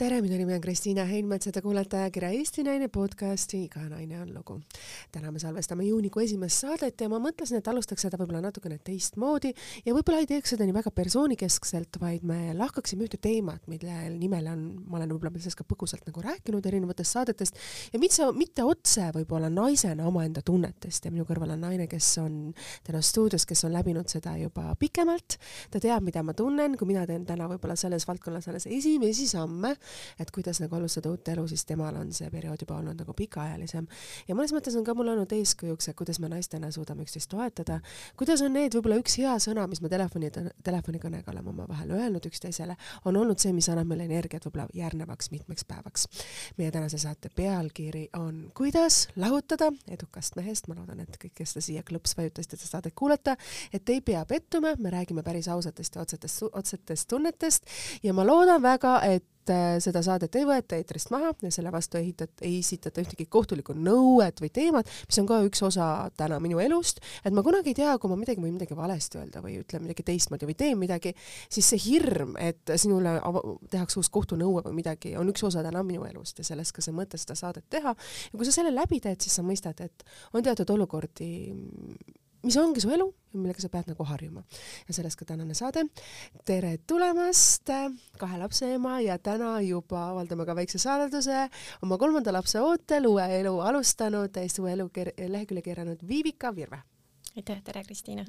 tere, minu nimi on Kristiina Heinmets ja te kuulete ajakirja Eesti Naine podcasti Iga naine on lugu. täna me salvestame juunikuu esimest saadet ja ma mõtlesin, et alustaks seda võib-olla natukene teistmoodi ja võib-olla ei teeks seda nii väga persoonikeskselt, vaid me lahkaksime ühte teemat, mille nimel on, ma olen võib-olla sellest ka põgusalt nagu rääkinud erinevatest saadetest ja mitte, mitte otse võib-olla naisena omaenda tunnetest ja minu kõrval on naine, kes on täna stuudios, kes on läbinud seda juba pikemalt. ta teab, mida ma tunnen, kui mina teen täna võib-olla selles valdkonnas alles esimesi samme et kuidas nagu alustada uut elu, siis temal on see periood juba olnud nagu pikaajalisem. ja mõnes mõttes on ka mul olnud eeskujuks, et kuidas me naistena suudame üksteist toetada, kuidas on need võib-olla üks hea sõna, mis me telefoni, telefonikõnega oleme omavahel öelnud üksteisele, on olnud see, mis annab meile energiat võib-olla järgnevaks mitmeks päevaks. meie tänase saate pealkiri on Kuidas lahutada edukast mehest, ma loodan, et kõik, kes te siia klõps vajutasite seda saadet kuulata, et ei pea pettuma, me räägime päris ausatest ja otsetest, otsetest tunnetest ja ma loodan väga, et et äh, seda saadet ei võeta eetrist maha ja selle vastu ei ehitata, ei esitata ühtegi kohtulikku nõuet või teemat, mis on ka üks osa täna minu elust, et ma kunagi ei tea, kui ma midagi võin midagi valesti öelda või ütlen midagi teistmoodi või teen midagi, siis see hirm, et sinule tehakse uus kohtunõue või midagi, on üks osa täna minu elust ja sellest ka see mõte seda saadet teha. ja kui sa selle läbi teed, siis sa mõistad, et on teatud olukordi, mis ongi su elu ja millega sa pead nagu harjuma. ja sellest ka tänane saade. tere tulemast, kahe lapse ema ja täna juba avaldame ka väikse saladuse oma kolmanda lapse ootel, uue elu alustanud, täiesti uue elu lehekülje keeranud Viivika Virve aitäh, tere Kristiina!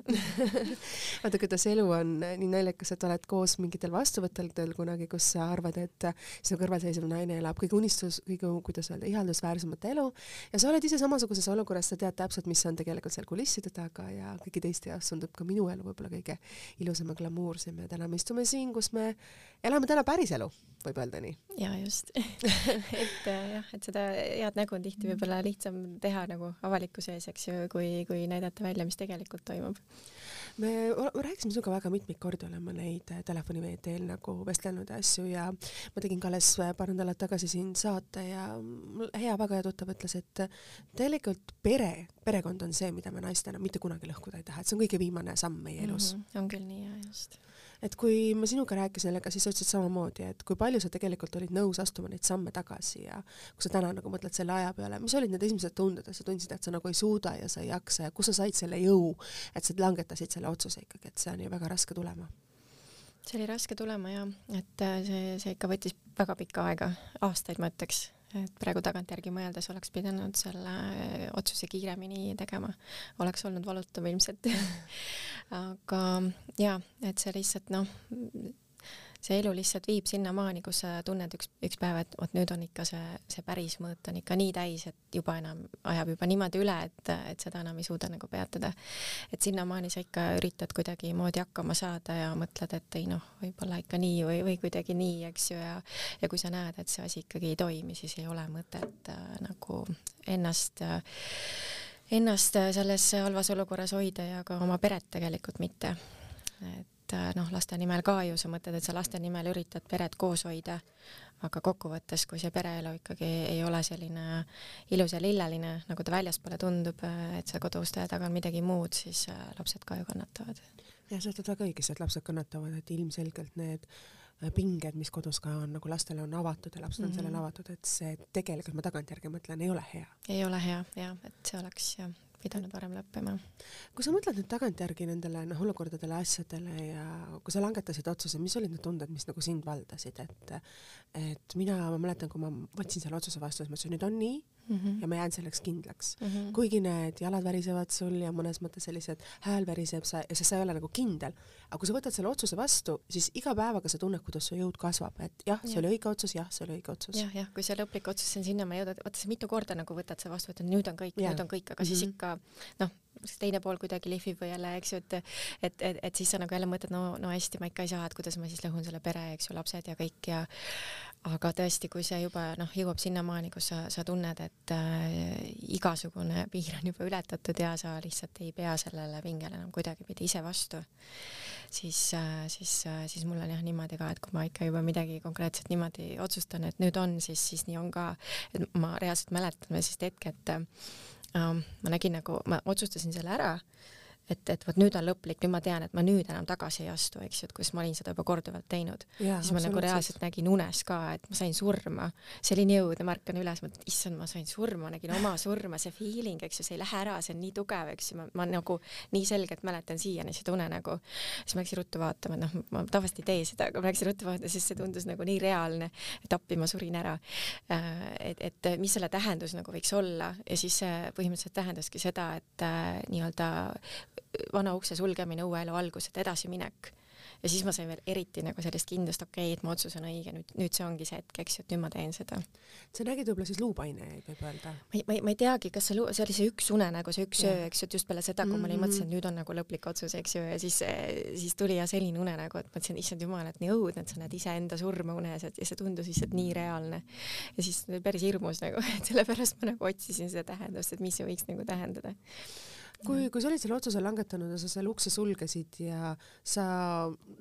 Vaata, kuidas elu on nii naljakas, et oled koos mingitel vastuvõttudel kunagi, kus sa arvad, et sinu kõrval seisev naine elab kõige unistus, kõige, kuidas öelda, ihaldusväärsemat elu. Ja sa oled ise samasuguses olukorras, sa tead täpselt, mis on tegelikult seal kulisside taga ja kõigi teiste jaoks tundub ka minu elu võib-olla kõige ilusam ja glamuursem. Ja täna me istume siin, kus me elame täna päris elu, võib öelda nii. ja just et jah, et seda head nägu on tihti võib-olla lihtsam teha nagu avalikkuse ees, eks ju, kui, kui näidata välja, mis tegelikult toimub me rääkisime sinuga väga mitmeid kordi, oleme neid telefoni teel nagu vestelnud ja asju ja ma tegin ka alles paar nädalat tagasi siin saate ja mul hea väga hea tuttav ütles, et tegelikult pere, perekond on see, mida me naistena mitte kunagi lõhkuda ei taha, et see on kõige viimane samm meie elus mm. -hmm. on küll nii, jaa, just et kui ma sinuga rääkisin jälle ka, siis sa ütlesid samamoodi, et kui palju sa tegelikult olid nõus astuma neid samme tagasi ja kui sa täna nagu mõtled selle aja peale, mis olid need esimesed tunded, et sa tundsid, et sa nagu ei suuda ja sa ei jaksa ja kust sa said selle jõu, et sa langetasid selle otsuse ikkagi, et see on ju väga raske tulema? see oli raske tulema jah, et äh, see, see ikka võttis väga pikka aega, aastaid ma ütleks et praegu tagantjärgi mõeldes oleks pidanud selle äh, otsuse kiiremini tegema, oleks olnud valutav ilmselt. Aga jaa, et see lihtsalt noh, see elu lihtsalt viib sinnamaani, kus sa tunned üks, üks päev, et vot nüüd on ikka see, see päris mõõt on ikka nii täis, et juba enam ajab juba niimoodi üle, et, et seda enam ei suuda nagu peatada. et sinnamaani sa ikka üritad kuidagimoodi hakkama saada ja mõtled, et ei noh, võib-olla ikka nii või, või kuidagi nii, eks ju, ja ja kui sa näed, et see asi ikkagi ei toimi, siis ei ole mõtet äh, nagu ennast äh, ennast selles halvas olukorras hoida ja ka oma peret tegelikult mitte. et et äh, noh, laste nimel ka ju sa mõtled, et sa laste nimel üritad peret koos hoida, aga kokkuvõttes, kui see pereelu ikkagi ei ole selline ilus ja lilleline, nagu ta väljaspoole tundub, äh, et see koduste taga on midagi muud, siis äh, lapsed ka ju kannatavad. jah, sa ütled väga õigesti, et lapsed kannatavad, et ilmselgelt need pinged, mis kodus ka on, nagu lastele on avatud ja lapsed on mm -hmm. sellele avatud, et see tegelikult ma tagantjärgi mõtlen, ei ole hea. ei ole hea jah, et see oleks jah pidanud varem lõppema. kui sa mõtled nüüd tagantjärgi nendele noh, olukordadele, asjadele ja kui sa langetasid otsuse, mis olid need tunded, mis nagu sind valdasid, et et mina, ma mäletan, kui ma võtsin selle otsuse vastu, siis ma ütlesin, nüüd on nii mm -hmm. ja ma jään selleks kindlaks mm. -hmm. kuigi need jalad värisevad sul ja mõnes mõttes sellised hääl väriseb sa, sest sa ei ole nagu kindel, aga kui sa võtad selle otsuse vastu, siis iga päevaga sa tunned, kuidas su jõud kasvab, et jah, see ja. oli õige otsus, jah, see oli õige otsus. jah, jah, kui see lõplik otsus on sinnamaale jõuda, vaata sa mitu korda nagu võtad selle vastu, et nüüd on kõik, nüüd on kõik, aga mm -hmm. siis mhm. ikka noh, teine pool kuidagi lihvib või jälle, eks ju, et et, et, et siis sa nagu jälle mõtled, no, no hästi, ma ikka ei saa, et kuidas ma siis lõhun selle pere, eks ju, lapsed ja kõik ja aga tõesti, kui see juba noh, jõuab sinnamaani, kus sa, sa tunned, et äh, igasugune piir on juba ületatud ja sa lihtsalt ei pea sellele pingele enam kuidagipidi ise vastu, siis äh,, siis äh,, siis mul on jah niimoodi ka, et kui ma ikka juba midagi konkreetselt niimoodi otsustan, et nüüd on, siis, siis nii on ka, et ma reaalselt mäletan veel sellist hetke, et ma nägin nagu, ma otsustasin selle ära et, et vot nüüd on lõplik, nüüd ma tean, et ma nüüd enam tagasi ei astu, eks ju, et kus ma olin seda juba korduvalt teinud. siis ma nagu reaalselt nägin unes ka, et ma sain surma. see oli nii õudne, ma ärkan üles, mõtlen, issand, ma sain surma, nägin oma surma, see feeling, eks ju, see ei lähe ära, see on nii tugev, eks ju, ma, ma nagu nii selgelt mäletan siiani seda unenägu. siis ma läksin ruttu vaatama, noh, ma tavaliselt ei tee seda, aga ma läksin ruttu vaatama, sest see tundus nagu nii reaalne, et appi ma surin ära. Äh, et, et mis selle tähendus nagu võiks olla ja siis põhimõtteliselt tähendaski seda, et äh, nii-öelda vana ukse sulgemine, uue elu algus, et edasiminek. ja siis ma sain veel eriti nagu sellist kindlust, okei okay,, et mu otsus on õige, nüüd, nüüd see ongi see hetk, eks ju, et nüüd ma teen seda. sa nägid võib-olla siis luupainejaid, võib öelda? ma ei, ma ei, ma ei teagi, kas see, see oli see üks unenägu, see üks öö, eks ju, et just peale seda, kui mm -hmm. ma olin, mõtlesin, et nüüd on nagu lõplik otsus, eks ju, ja siis, siis tuli ja selline unenägu, et mõtlesin, issand jumal, et nii õudne, et sa näed iseenda surma unes, et ja see tundus lihtsalt nii reaalne. ja siis päris hirmus nagu, et sellepärast ma nagu otsisin seda tähendust, et mis see võiks nagu tähendada kui, kui sa olid selle otsuse langetanud ja sa selle ukse sulgesid ja sa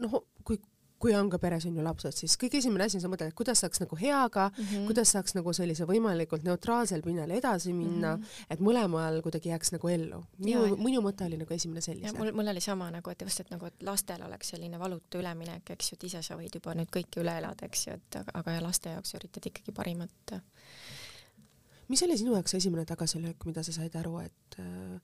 noh, kui kui on ka peres on ju lapsed, siis kõige esimene asi, sa mõtled, et kuidas saaks nagu heaga mm, -hmm. kuidas saaks nagu sellise võimalikult neutraalsel pinnal edasi minna mm, -hmm. et mõlemal kuidagi jääks nagu ellu. minu, minu mõte oli nagu esimene selline. mul, mul oli sama nagu, et just, et nagu, et lastel oleks selline valutu üleminek, eks ju, et ise sa võid juba nüüd kõike üle elada, eks ju, et aga, aga laste jaoks üritad ikkagi parimat. mis oli sinu jaoks esimene tagasilöök, mida sa said aru, et äh,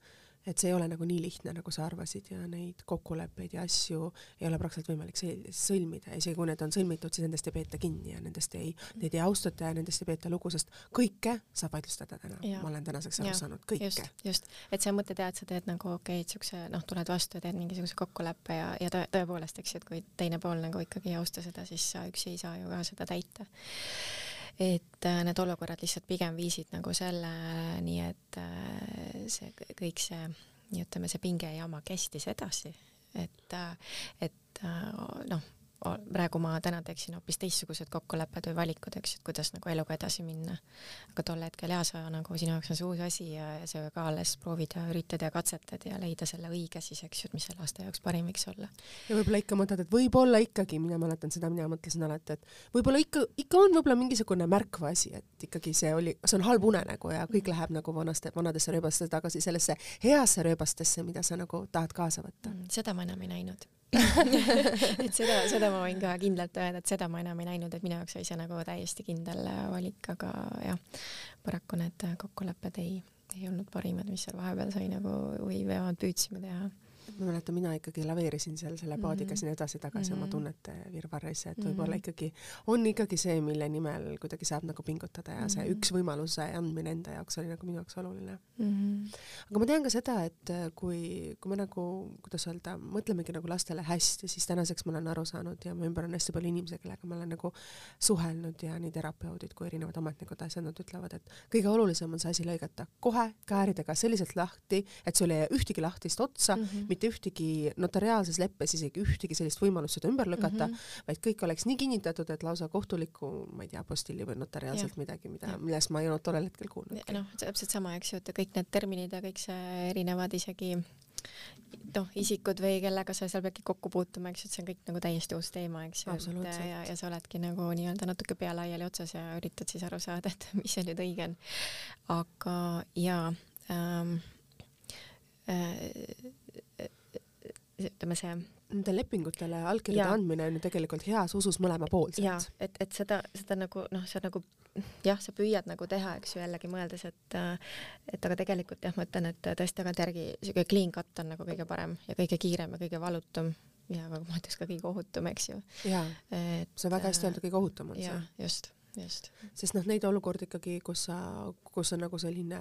et see ei ole nagu nii lihtne, nagu sa arvasid ja neid kokkuleppeid ja asju ei ole praktiliselt võimalik sõlmida. Isegi kui need on sõlmitud, siis nendest ei peeta kinni ja nendest ei, neid ei austata ja nendest ei peeta lugu, sest kõike saab vaidlustada täna. ma olen tänaseks aru saanud, kõike. just, just, et see mõte tead, sa teed nagu okei okay,, siukse noh, tuled vastu ja teed mingisuguse kokkuleppe ja, ja tõ, tõepoolest, eks ju, et kui teine pool nagu ikkagi ei austa seda, siis sa üksi ei saa ju ka seda täita et äh, need olukorrad lihtsalt pigem viisid nagu selleni, et äh, see kõik see, ütleme, see pingejama kestis edasi, et, äh, et noh praegu ma täna teeksin hoopis teistsugused kokkulepped või valikud, eks et kuidas nagu eluga edasi minna. aga tol hetkel jaa, sa nagu sinu jaoks on see uus asi ja, ja sa ka alles proovid ja üritad ja katsetad ja leida selle õige siis, eks ju, et mis selle aasta jaoks parim võiks olla. ja võib-olla ikka mõtled, et võib-olla ikkagi, mina mäletan seda, mina mõtlesin alati, et võib-olla ikka, ikka on võib-olla mingisugune märk või asi, et ikkagi see oli, see on halb unenägu ja kõik läheb nagu vanaste, vanadesse rööbastesse tagasi sellesse heasse rööbastesse, mida sa nagu tahad kaasa võtta mm,. seda ma enam ei näinud et seda, seda ma võin ka kindlalt öelda, et seda ma enam ei näinud, et minu jaoks oli see nagu täiesti kindel valik, aga jah, paraku need kokkulepped ei, ei olnud parimad, mis seal vahepeal sai nagu või vähemalt püüdsime teha ma mäletan, mina ikkagi laveerisin seal selle mhm. paadiga mm -hmm. siin edasi-tagasi mm -hmm. oma mhm. tunnete virvarris, et võib-olla -hmm. ikkagi on ikkagi see, mille nimel kuidagi saab nagu pingutada ja mm -hmm. see üks võimaluse andmine enda jaoks oli nagu minu jaoks oluline mm. -hmm. aga ma tean ka seda, et kui, kui me nagu, kuidas öelda, mõtlemegi nagu lastele hästi, siis tänaseks ma olen aru saanud ja mu ümber on hästi palju inimesi, kellega ma olen nagu suhelnud ja nii terapeudid kui erinevad ametnikud, asjad, nad ütlevad, et kõige olulisem on see asi lõigata kohe kääridega selliselt lahti, et sul ei jää ühtegi lahtist otsa mm, -hmm mitte ühtegi notariaalses leppes isegi ühtegi sellist võimalust seda ümber lükata mm, -hmm. vaid kõik oleks nii kinnitatud, et lausa kohtuliku, ma ei tea, apostilli või notariaalselt ja. midagi, mida, millest ma ei olnud tollel hetkel kuulnud. noh, täpselt sama, eks ju, et kõik need terminid ja kõik see erinevad isegi noh, isikud või kellega sa seal peadki kokku puutuma, eks ju, et see on kõik nagu täiesti uus teema, eks ju, et ja, ja sa oledki nagu nii-öelda natuke pea laiali otsas ja üritad siis aru saada, et mis see nüüd õige on. aga jaa ähm,, äh, ütleme see nende lepingutele allkirjade andmine on ju tegelikult heas usus mõlemapoolselt. jaa, et, et seda, seda nagu noh, sa nagu jah, sa püüad nagu teha, eks ju, jällegi mõeldes, et et aga tegelikult jah, ma ütlen, et tõesti tagantjärgi siuke clean cut on nagu kõige parem ja kõige kiirem ja kõige valutum ja ma ütleks ka kõige ohutum, eks ju. jaa, see on väga hästi öeldud, kõige ohutum on see. just, just. sest noh, neid olukordi ikkagi, kus sa, kus on nagu selline,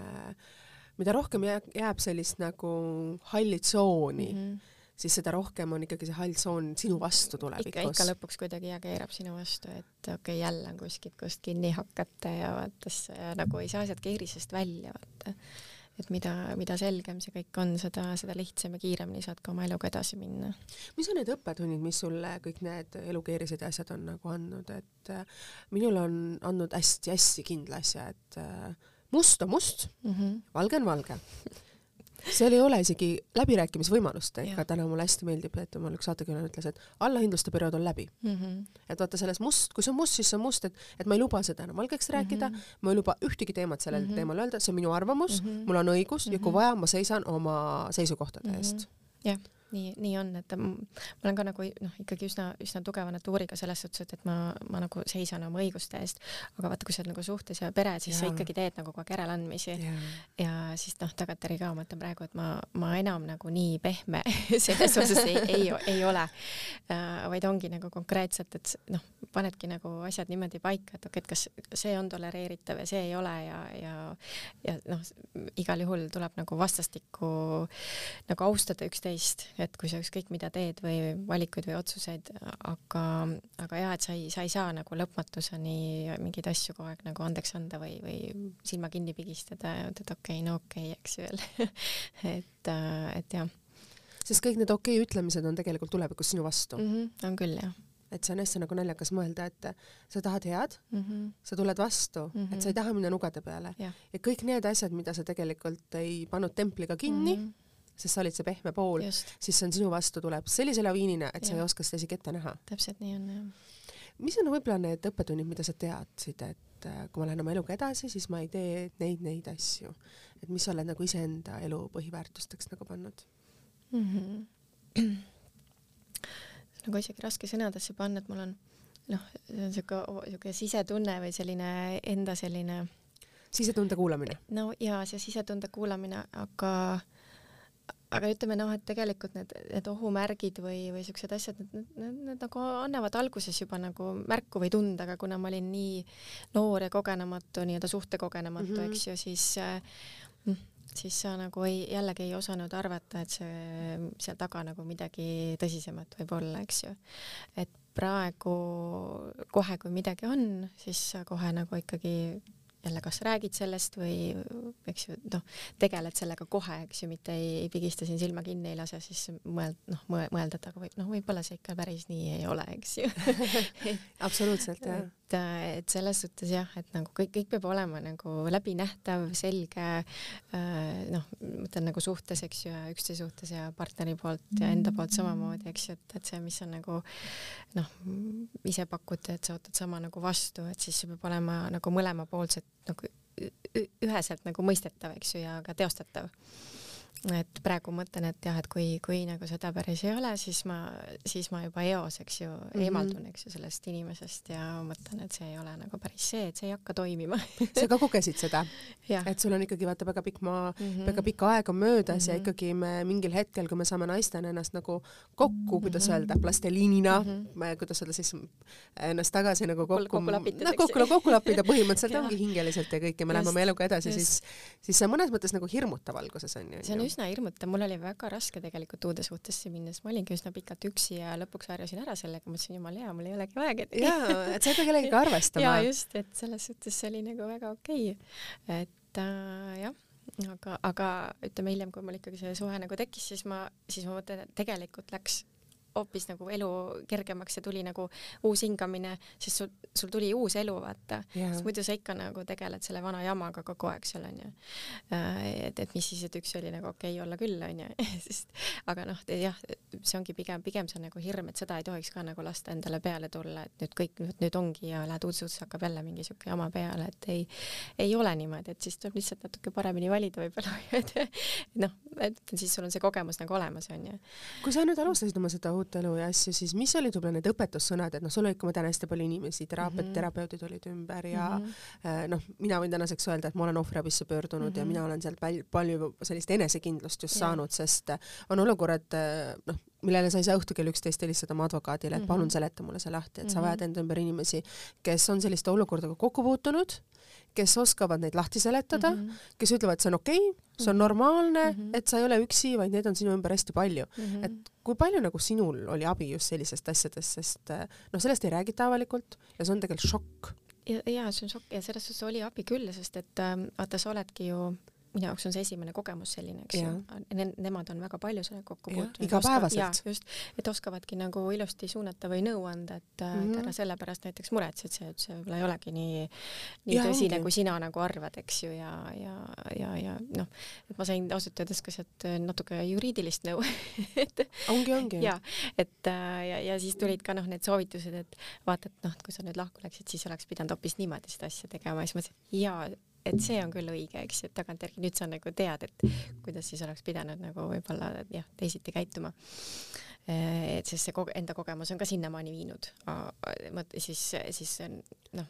mida rohkem jääb, jääb sellist nagu halli tsooni mm, -hmm siis seda rohkem on ikkagi see hall tsoon sinu vastu tulevikus. ikka, ikka lõpuks kuidagi ja keerab sinu vastu, et okei okay,, jälle on kuskilt, kust kinni hakata ja vaata, nagu ei saa sealt keerisest välja, vaata. et mida, mida selgem see kõik on, seda, seda lihtsam ja kiiremini saad ka oma eluga edasi minna. mis on need õppetunnid, mis sulle kõik need elukeerised ja asjad on nagu andnud, et äh, minul on andnud hästi-hästi kindla asja, et äh, must on must mm, -hmm. valge on valge seal ei ole isegi läbirääkimisvõimalust, ega täna mulle hästi meeldib, et mul üks saatekülaline ütles, et allahindluste periood on läbi mm. -hmm. et vaata selles must, kui see on must, siis see on must, et, et ma ei luba seda enam valgeks rääkida mm, -hmm. ma ei luba ühtegi teemat sellel mm -hmm. teemal öelda, see on minu arvamus mm, -hmm. mul on õigus mm -hmm. ja kui mhm. vaja, ma seisan oma seisukohtade mm -hmm. eest jah nii, nii on, et ma olen ka nagu noh, ikkagi üsna, üsna tugeva natuuriga selles suhtes, et, et ma, ma nagu seisan oma õiguste eest, aga vaata, kui sa oled nagu suhtes ja pere, siis ja. sa ikkagi teed nagu kogu aeg järeleandmisi. Ja, ja siis noh, tagantjärgi ka ma mõtlen praegu, et ma, ma enam nagu nii pehme selles osas ei, ei, ei ole. Äh,, vaid ongi nagu konkreetselt, et noh, panedki nagu asjad niimoodi paika, et okei okay,, et kas see on tolereeritav ja see ei ole ja, ja, ja noh, igal juhul tuleb nagu vastastikku nagu austada üksteist et kui sa ükskõik mida teed või valikuid või otsuseid, aga, aga jah, et sa ei, sa ei saa nagu lõpmatuseni mingeid asju kogu aeg nagu andeks anda või, või silma kinni pigistada ja ütled okei okay,, no okei okay,, eks ju veel et, et jah. sest kõik need okei okay ütlemised on tegelikult tulevikus sinu vastu mm. -hmm, on küll, jah et see on hästi nagu naljakas mõelda, et sa tahad head mm, -hmm. sa tuled vastu mm, -hmm. et sa ei taha minna nugade peale ja, ja kõik need asjad, mida sa tegelikult ei pannud templiga kinni mm, -hmm sest sa olid see pehme pool, siis see on sinu vastu tuleb sellise laviinina, et ja. sa ei oska seda isegi ette näha. täpselt nii on jah. mis on võib-olla need õppetunnid, mida sa teadsid, et äh, kui ma lähen oma eluga edasi, siis ma ei tee neid, neid asju, et mis sa oled nagu iseenda elu põhiväärtusteks nagu pannud mm? -hmm. nagu isegi raske sõnadesse panna, et mul on noh, see on siuke, siuke sisetunne või selline enda selline sisetunde kuulamine? no jaa, see sisetunde kuulamine, aga aga ütleme noh, et tegelikult need, need ohumärgid või, või siuksed asjad, need, need, need, nagu annavad alguses juba nagu märku või tunda, aga kuna ma olin nii noor ja kogenematu, nii-öelda suhtekogenematu mm, -hmm. eks ju, siis äh, siis sa nagu ei, jällegi ei osanud arvata, et see seal taga nagu midagi tõsisemat võib olla, eks ju. et praegu kohe, kui midagi on, siis sa kohe nagu ikkagi jälle kas räägid sellest või eks ju noh, tegeled sellega kohe, eks ju, mitte ei, ei pigista siin silma kinni, ei lase siis mõeld-, noh, mõelda, et aga võib, noh, võib-olla see ikka päris nii ei ole, eks ju absoluutselt, jah. et, et selles suhtes jah, et nagu kõik, kõik peab olema nagu läbinähtav, selge, äh, noh, mõtlen nagu suhtes, eks ju, üksteise suhtes ja partneri poolt ja enda poolt samamoodi, eks ju, et, et see, mis on nagu noh, ise pakud, et sa ootad sama nagu vastu, et siis see peab olema nagu mõlemapoolselt nagu üheselt nagu mõistetav, eks ju, ja ka teostatav et praegu mõtlen, et jah, et kui, kui nagu seda päris ei ole, siis ma, siis ma juba eos, eks ju mm, -hmm. eemaldun, eks ju, sellest inimesest ja mõtlen, et see ei ole nagu päris see, et see ei hakka toimima sa ka kogesid seda? et sul on ikkagi vaata väga pikk maa mm, -hmm. väga pikk aeg on möödas mm -hmm. ja mhm. ikkagi me mingil hetkel, kui me saame naistena ennast nagu kokku, kuidas mm -hmm. öelda, plasteliinina mm, -hmm. kuidas öelda siis, ennast tagasi nagu kokku, kokku lapitud, noh, kokku, kokku lappida põhimõtteliselt ongi hingeliselt ja kõik ja me läheme oma eluga edasi, siis, siis see on mõnes mõttes nagu hirmutav alguses on ju. Üsna hirmutav, mul oli väga raske tegelikult uude suhtesse minna, sest ma olingi üsna pikalt üksi ja lõpuks harjusin ära sellega, mõtlesin jumal hea, mul ei olegi vaja kedagi. jaa, et sa ei pea kellegagi arvestama. jaa, just, et selles suhtes see oli nagu väga okei okay.. et äh, jah aga, aga ütleme hiljem, kui mul ikkagi see suhe nagu tekkis, siis ma, siis ma mõtlen, et tegelikult läks hoopis nagu elu kergemaks ja tuli nagu uus hingamine, sest sul, sul tuli uus elu, vaata yeah.. sest muidu sa ikka nagu tegeled selle vana jamaga kogu aeg seal onju. Äh, et, et mis siis, et üks oli nagu okei okay olla küll onju sest aga noh, jah, see ongi pigem, pigem see on nagu hirm, et seda ei tohiks ka nagu lasta endale peale tulla, et nüüd kõik nüüd, nüüd ongi ja lähed uude suhtesse, hakkab jälle mingi siuke jama peale, et ei, ei ole niimoodi, et siis tuleb lihtsalt natuke paremini valida võib-olla et noh, et siis sul on see kogemus nagu olemas onju. kui sa nüüd alustasid oma seda uut uut elu ja asju, siis mis olid võib-olla need õpetussõnad, et noh, sul olid ka, ma tean, hästi palju inimesi, teraapiad mm, -hmm. terapeudid olid ümber ja mm -hmm. noh, mina võin tänaseks öelda, et ma olen ohvriabisse pöördunud mm -hmm. ja mhm. mina olen sealt pal palju sellist enesekindlust just yeah. saanud, sest äh, on olukorrad, äh, noh, millele sa ei saa õhtul kell üksteist helistada oma advokaadile, et mm palun seleta mulle see lahti, et mm sa vajad enda ümber inimesi, kes on selliste olukordadega kokku puutunud kes oskavad neid lahti seletada mm, -hmm. kes ütlevad, see on okei okay,, see on mhm. normaalne mm, -hmm. et sa ei ole üksi, vaid neid on sinu ümber hästi palju mm. -hmm. et kui palju nagu sinul oli abi just sellistest asjadest, sest noh, sellest ei räägita avalikult ja see on tegelikult šokk. ja, ja see on šokk ja selles suhtes oli abi küll, sest et ähm, vaata, sa oledki ju minu jaoks on see esimene kogemus selline, eks ju ne,. Nemad on väga palju sellega kokku puutunud. igapäevaselt. just, et oskavadki nagu ilusti suunata või nõu anda, et mm -hmm. ära sellepärast näiteks muretsed, see, et see võib-olla ei olegi nii, nii ja, tõsine, kui sina nagu arvad, eks ju, ja, ja, ja, ja noh, et ma sain ausalt öeldes ka sealt natuke juriidilist nõu et ongi, ongi. ja, et ja, ja siis tulid ka noh, need soovitused, et vaata, et noh, et kui sa nüüd lahku läksid, siis oleks pidanud hoopis niimoodi seda asja tegema, siis mõtlesin, jaa et see on küll õige, eks ju, et tagantjärgi nüüd sa nagu tead, et kuidas siis oleks pidanud nagu võib-olla jah, teisiti käituma et sest see koge, enda kogemus on ka sinnamaani viinud. siis, siis noh,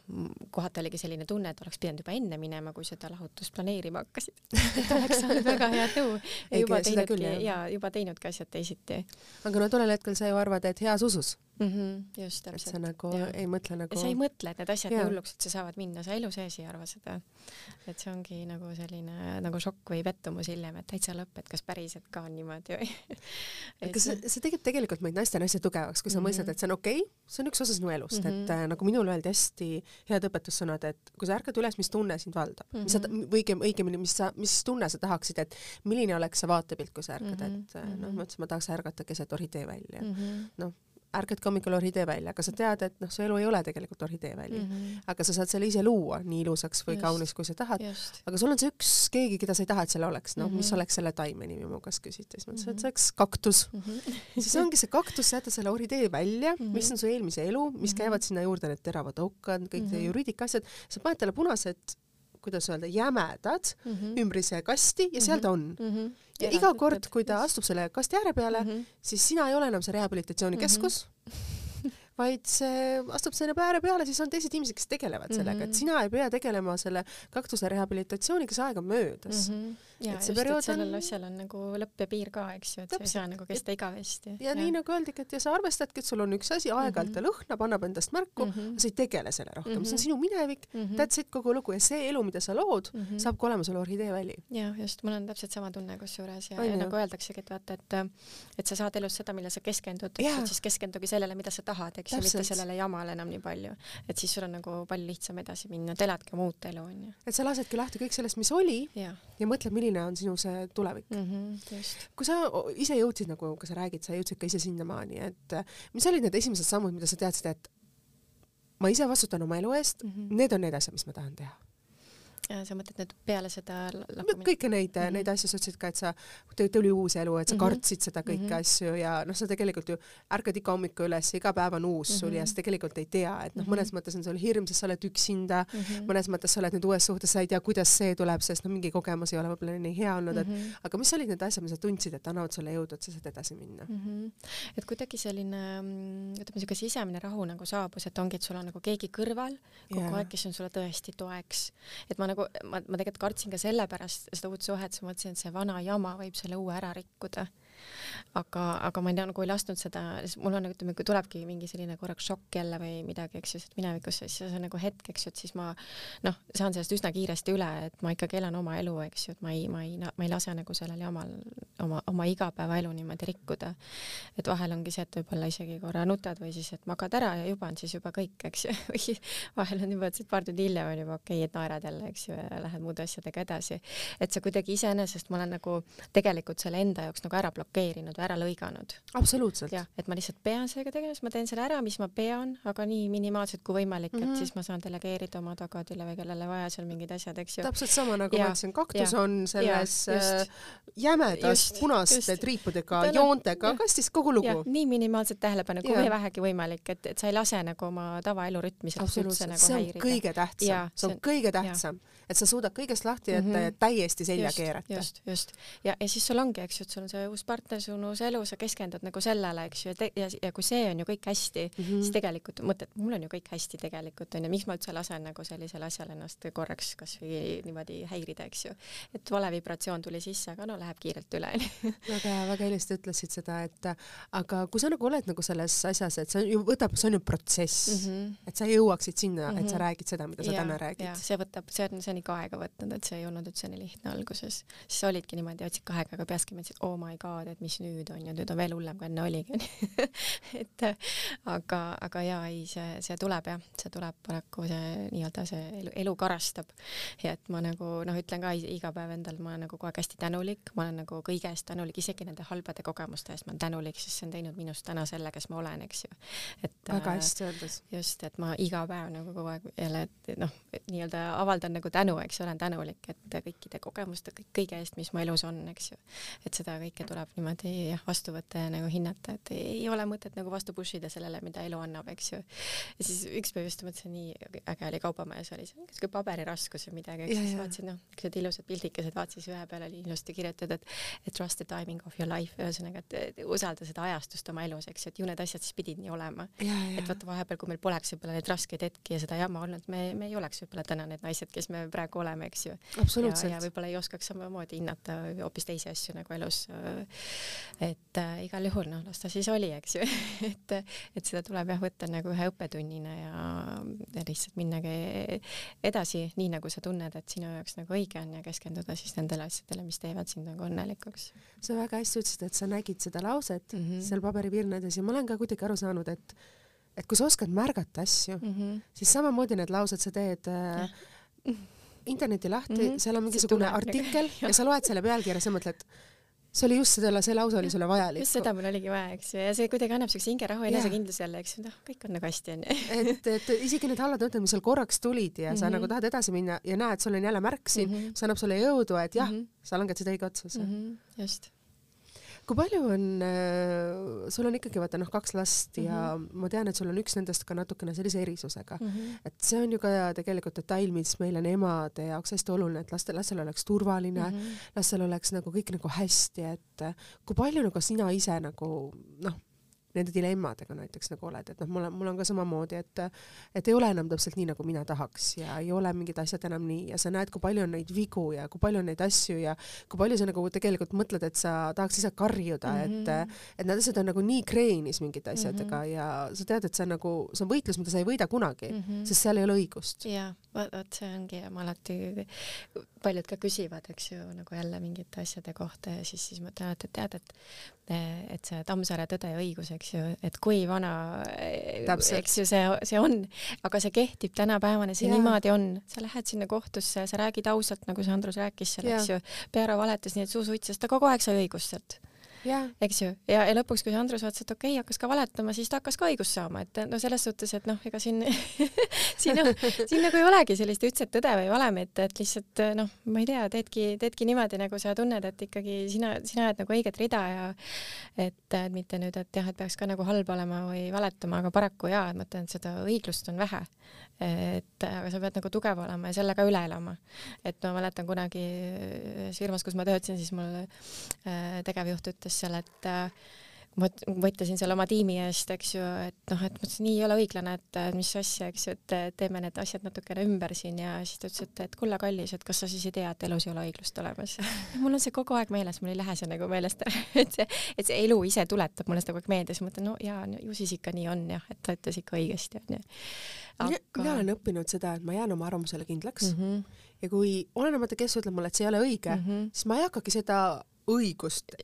kohati oligi selline tunne, et oleks pidanud juba enne minema, kui seda lahutust planeerima hakkasid et oleks saanud väga head nõu ja juba teinudki ja juba teinudki asjad teisiti. aga no tollel hetkel sa ju arvad, et heas usus mm. -hmm, just täpselt. et sa nagu ja. ei mõtle nagu. sa ei mõtle, et need asjad nii hulluks üldse saavad minna, sa elu sees ei arva seda. et see ongi nagu selline nagu šokk või pettumus hiljem, et täitsa lõpp, et kas päriselt ka on niimoodi või aga see, see teeb tegelikult meid naistena hästi tugevaks, kui sa mm -hmm. mõistad, et see on okei okay,, see on üks osa sinu elust mm, -hmm. et äh, nagu minule öeldi hästi head õpetussõnad, et kui sa ärkad üles, mis tunne sind valdab mm, -hmm. mis sa, mhm. õigem, õigemini, mis sa, mis tunne sa tahaksid, et milline oleks see vaatepilt, kui sa ärkad mm, -hmm. et äh, noh, ma ütlesin, ma tahaks ärgata keset orhidee välja mm -hmm.. noh, ärkadki hommikul orhidee välja, aga sa tead, et noh, su elu ei ole tegelikult orhidee väli mm. -hmm. aga sa saad selle ise luua nii ilusaks või Just. kaunis, kui sa tahad. aga sul on see üks keegi, keda sa ei taha, et seal oleks, noh mm, -hmm. mis mhm. oleks selle taime nimi, mu käest küsiti, siis ma ütlesin, et see oleks kaktus mm. -hmm. siis ongi see kaktus, sa jätad selle orhidee välja mm, -hmm. mis on su eelmise elu, mis mhm. käivad sinna juurde need teravad okkad, kõik mm -hmm. juriidika asjad, sa paned talle punased kuidas öelda, jämedad mm -hmm. ümbrise kasti ja seal ta on mm. -hmm. ja iga kord, kui ta astub selle kasti ääre peale mm, -hmm. siis sina ei ole enam see rehabilitatsioonikeskus mm, -hmm vaid see astub selle ääre peale, siis on teised inimesed, kes tegelevad sellega mm, -hmm. et mhm. sina ei pea tegelema selle kaktuse rehabilitatsiooniga, see aeg on möödas mm. -hmm. ja et just, et sellel on... asjal on nagu lõpp ja piir ka, eks ju, et Täpselt. see ei saa nagu kesta igavesti. ja, ja nii nagu öeldigi, et ja sa arvestadki, et sul on üks asi, aeg-ajalt ta -hmm. lõhnab, annab endast märku mm, -hmm. sa ei tegele selle rohkem mm, -hmm. see on mhm. sinu minevik mm, -hmm. that's it kogu lugu ja see elu, mida sa lood mm, -hmm. saabki olema sul orhidee väli. ja just, mul on täpselt sama tunne kusjuures ja, ja nagu öeldaksegi, et vaata, et et sa saad elus seda, millele sa keskendud, siis keskendugi sellele, mida sa tahad, eks ju, mitte sellele jamale enam nii palju, et siis sul on nagu palju lihtsam edasi minna, et eladki oma uut elu onju. et sa lasedki lahti kõik sellest, mis oli ja, ja mõtled, milline on sinu see tulevik mm. -hmm, kui sa ise jõudsid nagu, kui sa räägid, sa jõudsid ka ise sinnamaani, et mis olid need esimesed sammud, mida sa teadsid, et ma ise vastutan oma elu eest mm, -hmm. need on need asjad, mis ma tahan teha sa mõtled nüüd peale seda lahkumist? kõiki neid mm, -hmm. neid asju, sa ütlesid ka, et sa, tuli uus elu, et sa mm -hmm. kartsid seda kõiki mm -hmm. asju ja noh, sa tegelikult ju ärkad iga hommiku üles, iga päev on uus mm -hmm. sul ja sa tegelikult ei tea, et noh, mhm. mõnes mõttes on sul hirm, sest sa oled üksinda mm, -hmm. mõnes mõttes sa oled nüüd uues suhtes, sa ei tea, kuidas see tuleb, sest noh, mingi kogemus ei ole võib-olla nii hea olnud, et mm -hmm. aga mis olid need asjad, mis sa tundsid, et annavad sulle jõudu, et sa saad edasi minna mm? -hmm. et kuidagi selline, mm, ütleme, niisugune sisemine rahu nagu saabus, et ongi, et sul on nagu keegi kõrval kogu yeah. aeg, kes on sulle tõesti toeks. et ma nagu, ma, ma tegelikult kartsin ka sellepärast seda uut suhet, siis ma mõtlesin, et see vana jama võib selle uue ära rikkuda aga, aga ma ei, nagu ei lasknud seda, mul on nagu ütleme, kui tulebki mingi selline korraks šokk jälle või midagi, eks ju, sest minevikus, siis see on nagu hetk, eks ju, et siis ma noh, saan sellest üsna kiiresti üle, et ma ikkagi elan oma elu, eks ju, et ma ei, ma ei, ma ei lase nagu sellel jamal oma, oma igapäevaelu niimoodi rikkuda. et vahel ongi see, et võib-olla isegi korra nutad või siis, et magad ära ja juba on siis juba kõik, eks ju, või vahel on juba, et paar tundi hiljem on juba okei okay,, et naerad jälle, eks ju, ja lähed muude asjadega edasi. et see kuidagi iseenesest ma olen nagu tegelikult selle enda jaoks nagu ära blokeerinud blokeerinud või ära lõiganud. absoluutselt. jah, et ma lihtsalt pean sellega tegelema, siis ma teen selle ära, mis ma pean, aga nii minimaalselt kui võimalik mm, -hmm. et mhm. siis ma saan delegeerida oma tagadile või kellele vaja seal mingid asjad, eks ju. täpselt sama nagu ja, ma ütlesin, kaktus ja, on selles ja, äh, jämedas just, punaste triipudega, joontega kastis kogu lugu. nii minimaalset tähelepanu kui vähegi võimalik, et, et sa ei lase nagu oma tavaelu rütmi sealt üldse nagu see on häirida. kõige tähtsam, see on kõige tähtsam, et sa suudad kõigest lahti jätta mm -hmm. ja täiesti selja just, keerata. just, just. ja, ja siis sul ongi, eks ju, et sul on see uus partner, sinus elu, sa keskendud nagu sellele, eks ju, ja, ja kui see on ju kõik hästi mm, -hmm. siis tegelikult mõtled, mul on ju kõik hästi tegelikult onju, miks ma üldse lasen nagu sellisel asjal ennast korraks kasvõi niimoodi häirida, eks ju. et vale vibratsioon tuli sisse, aga no läheb kiirelt üle väga, väga ilusti ütlesid seda, et aga kui sa nagu oled nagu selles asjas, et see ju võtab, see on ju protsess mm, -hmm. et sa jõuaksid sinna mm, -hmm. et sa mhm. räägid seda, mida sa ja, täna räägid. see võtab, see on, see on ikka aega võtnud, et see ei olnud üldse nii lihtne alguses, siis olidki niimoodi, otsid kahe käega peaski, mõtlesid, oh my god, et mis nüüd on ju, nüüd on veel hullem, kui enne oligi et aga, aga jaa, ei, see, see tuleb jah, see tuleb paraku see nii-öelda see elu, elu karastab. ja et ma nagu noh, ütlen ka iga päev endal, ma olen nagu kogu aeg hästi tänulik, ma olen nagu kõige eest tänulik, isegi nende halbade kogemuste eest ma olen tänulik, sest see on teinud minust täna selle, kes ma olen, eks ju. et väga hästi öeldes. just, et ma iga päev nagu kogu aeg jälle, et noh, nii-öelda avaldan nagu tänu, eks olen tänulik, et kõikide kogemuste, kõige eest, mis mu elus on, eks ju. et seda kõike tuleb niimoodi jah, vastu võtta ja nagu hinnata, et ei ole mõtet nagu vastu push ida sellele, mida elu annab, eks ju. ja siis üks päev just mõtlesin, nii äge oli kaubamajas oli see siuke paberiraskus või midagi, eks siis vaatasin noh, niisugused ilusad pildikesed, vaatasin siis ühe peale oli ilusti kirjutatud, et trust the timing of your life, ühesõnaga, et usalda seda ajastust oma elus, eks ju, et ju need asjad siis pidid nii olema. et vaata vahepeal, kui meil poleks võib-olla neid raskeid hetki ja seda jama olnud, me, me ei oleks võib-olla täna need naised, kes me praegu oleme, eks ju. ja, ja võib-olla ei oskaks samamoodi hinnata hoopis teisi asju nagu elus. Et äh, igal juhul noh, las ta siis oli, eks ju et, et seda tuleb jah võtta nagu ühe õppetunnina ja, ja lihtsalt minnagi edasi, nii nagu sa tunned, et sinu jaoks nagu õige on ja keskenduda siis nendele asjadele, mis teevad sind nagu õnnelikuks. sa väga hästi ütlesid, et sa nägid seda lauset mm -hmm. seal paberivirnades ja ma olen ka kuidagi aru saanud, et et kui sa oskad märgata asju mm, -hmm. siis samamoodi need laused sa teed äh, interneti lahti mm, -hmm. seal on mingisugune artikkel ja sa loed selle pealkirja, sa mõtled, see oli just selle, see lause oli sulle vajalik. just seda mul oligi vaja, eks ju, ja see kuidagi annab siukse hingerahu ja enesekindluse jälle, eks ju, noh, kõik on nagu hästi onju. et, et isegi need halvad mõtted, mis sul korraks tulid ja mm -hmm. sa mhm. nagu tahad edasi minna ja näed, sul on jälle märk siin mm, -hmm. see annab sulle jõudu, et jah mm, -hmm. sa langetad õige otsuse mm. -hmm. just kui palju on äh,, sul on ikkagi vaata noh, kaks last mm -hmm. ja mhm. ma tean, et sul on üks nendest ka natukene sellise erisusega mm. -hmm. et see on ju ka tegelikult detail, mis meil on emade jaoks hästi oluline, et lastel, lastel oleks turvaline mm, -hmm. lastel oleks nagu kõik nagu hästi, et kui palju nagu sina ise nagu noh nende dilemmadega näiteks nagu oled, et noh, mul on, mul on ka samamoodi, et et ei ole enam täpselt nii, nagu mina tahaks ja ei ole mingid asjad enam nii ja sa näed, kui palju on neid vigu ja kui palju on neid asju ja kui palju sa nagu tegelikult mõtled, et sa tahaks ise karjuda mm, -hmm. et mhm. et need asjad on nagu nii kreenis mingite asjadega mm -hmm. ja sa tead, et see on nagu, see on võitlus, mida sa ei võida kunagi mm, -hmm. sest seal ei ole õigust. jaa, vot see ongi ma alati, paljud ka küsivad, eks ju, nagu jälle mingite asjade kohta ja siis, siis ma ütlen alati, et tead, et et see Tammsaare Tõde ja õigus, eks ju, et kui vana, eks ju, see, see on, aga see kehtib tänapäevani, see ja. niimoodi on, sa lähed sinna kohtusse, sa räägid ausalt, nagu see Andrus rääkis seal, eks ju, Peero valetas nii, et suu suitses, ta kogu aeg sai õigust sealt eks ju, ja, ja lõpuks, kui Andrus vaatas, et okei okay,, hakkas ka valetama, siis ta hakkas ka õigust saama, et no selles suhtes, et noh, ega siin siin, siin nagu ei olegi sellist ühtset tõde või valemit, et lihtsalt noh, ma ei tea, teedki, teedki niimoodi, nagu sa tunned, et ikkagi sina, sina ajad nagu õiget rida ja et, et mitte nüüd, et jah, et peaks ka nagu halb olema või valetama, aga paraku jaa, et ma ütlen, et seda õiglust on vähe et aga sa pead nagu tugev olema ja selle ka üle elama. et ma mäletan kunagi ühes firmas, kus ma töötasin, siis mul äh, tegevjuht ütles seal, et äh, ma võitlesin seal oma tiimi eest, eks ju, et noh, et mõtlesin, nii ei ole õiglane, et mis asja, eks ju, et teeme need asjad natukene ümber siin ja siis ta ütles, et, et kulla kallis, et kas sa siis ei tea, et elus ei ole õiglust olemas mul on see kogu aeg meeles, mul ei lähe see nagu meelest ära, et see, et see elu ise tuletab mulle seda kogu aeg meelde, siis mõtlen, no jaa, ju siis ikka nii on jah, et ta ütles ikka õigesti onju aga... mina olen õppinud seda, et ma jään oma arvamusele kindlaks mm -hmm. ja kui olenemata, kes ütleb mulle, et see ei ole õige mm, -hmm. siis ma ei hakkagi seda õigust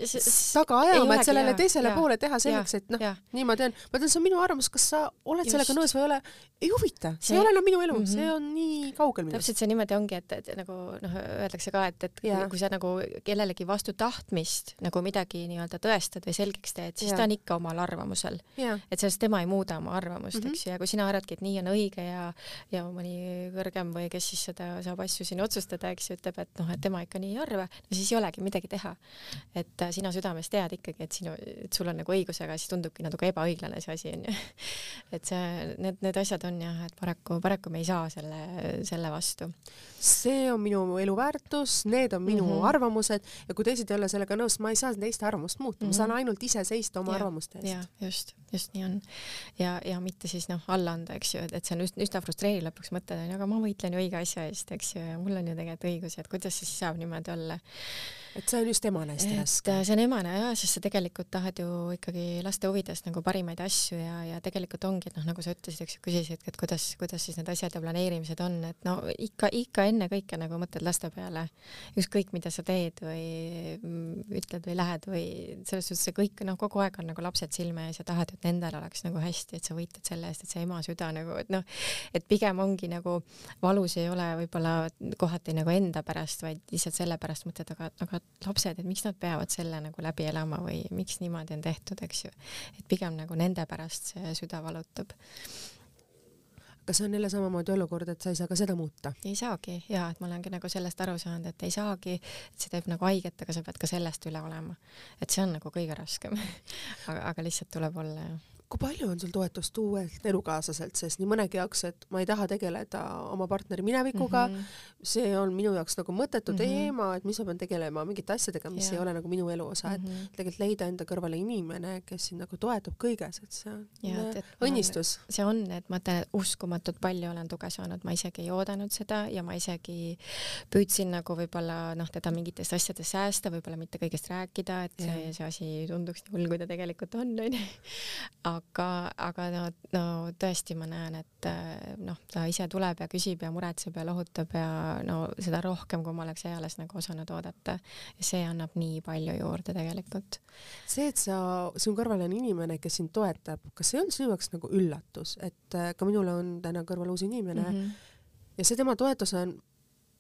taga ajama, et sellele teisele ja, poole teha selleks, et noh, niimoodi on. ma ütlen, see on minu arvamus, kas sa oled Just. sellega nõus või ei ole, ei huvita, see ei ole enam minu elu mm, -hmm. see on nii kaugel minust. täpselt see niimoodi ongi, et, et nagu noh, öeldakse ka, et, et ja. kui sa nagu kellelegi vastu tahtmist nagu midagi nii-öelda tõestad või selgeks teed, siis ja. ta on ikka omal arvamusel. et sellest tema ei muuda oma arvamust mm, -hmm. eks ju, ja kui sina arvadki, et nii on õige ja, ja mõni kõrgem või kes siis seda saab asju siin otsustada, eks ju, ütleb, et noh, et tema ikka nii ei arva, no siis ei olegi midagi teha et äh, sina südames tead ikkagi, et sinu, et sul on nagu õigus, aga siis tundubki natuke ebaõiglane see asi onju. et see, need, need asjad on jah, et paraku, paraku me ei saa selle, selle vastu. See on minu eluväärtus, need on minu mm -hmm. arvamused ja kui teised ei ole sellega nõus, ma ei saa teiste arvamust muuta mm, -hmm. ma saan mhm. ainult ise seista oma ja, arvamuste eest. just, just nii on. ja, ja mitte siis noh, alla anda, eks ju, et see on üsna, üsna frustreeriv lõpuks mõtelda, aga ma võitlen ju õige asja eest, eks ju, ja mul on ju tegelikult õigus, et kuidas see siis saab niimoodi olla et see on just emane hästi raske. Äh, see on emane ja, sest sa tegelikult tahad ju ikkagi laste huvides nagu parimaid asju ja, ja tegelikult ongi, et noh, nagu sa ütlesid, eks ju, küsisid, et kuidas, kuidas siis need asjad ja planeerimised on, et no ikka, ikka ennekõike nagu mõtled laste peale. ükskõik, mida sa teed või mm, ütled või lähed või selles suhtes see kõik noh, kogu aeg on nagu lapsed silme ees ja tahad, et nendel oleks nagu hästi, et sa võitled selle eest, et see ema süda nagu, et noh, et pigem ongi nagu valus ei ole võib-olla kohati nagu enda pärast, vaid lihtsalt sellepärast mõtled, aga, aga lapsed, et miks nad peavad selle nagu läbi elama või miks niimoodi on tehtud, eks ju. et pigem nagu nende pärast see süda valutab kas on jälle samamoodi olukord, et sa ei saa ka seda muuta? ei saagi ja et ma olengi nagu sellest aru saanud, et ei saagi, et see teeb nagu haiget, aga sa pead ka sellest üle olema. et see on nagu kõige raskem aga, aga lihtsalt tuleb olla ja kui palju on sul toetust uuelt elukaaslaselt, sest nii mõnegi jaoks, et ma ei taha tegeleda oma partneri minevikuga mm, -hmm. see on minu jaoks nagu mõttetu mm -hmm. teema, et mis ma pean tegelema mingite asjadega, mis yeah. ei ole nagu minu elu osa mm, -hmm. et mhm. tegelikult leida enda kõrvale inimene, kes sind nagu toetab kõiges, et see on ja, et, et õnnistus. see on, et ma et uskumatult palju olen tuge saanud, ma isegi ei oodanud seda ja ma isegi püüdsin nagu võib-olla noh, teda mingitest asjadest säästa, võib-olla mitte kõigest rääkida, et yeah. see, see asi ei tunduks nii hull, kui ta tegelikult on, onju aga, aga no, no tõesti ma näen, et eh, noh, ta ise tuleb ja küsib ja muretseb ja lohutab ja no seda rohkem, kui ma oleks eales nagu osanud oodata. ja see annab nii palju juurde tegelikult. see, et sa, sinu kõrval on inimene, kes sind toetab, kas see on sinu jaoks nagu üllatus, et eh, ka minul on täna kõrval uus inimene mm -hmm. ja see tema toetus on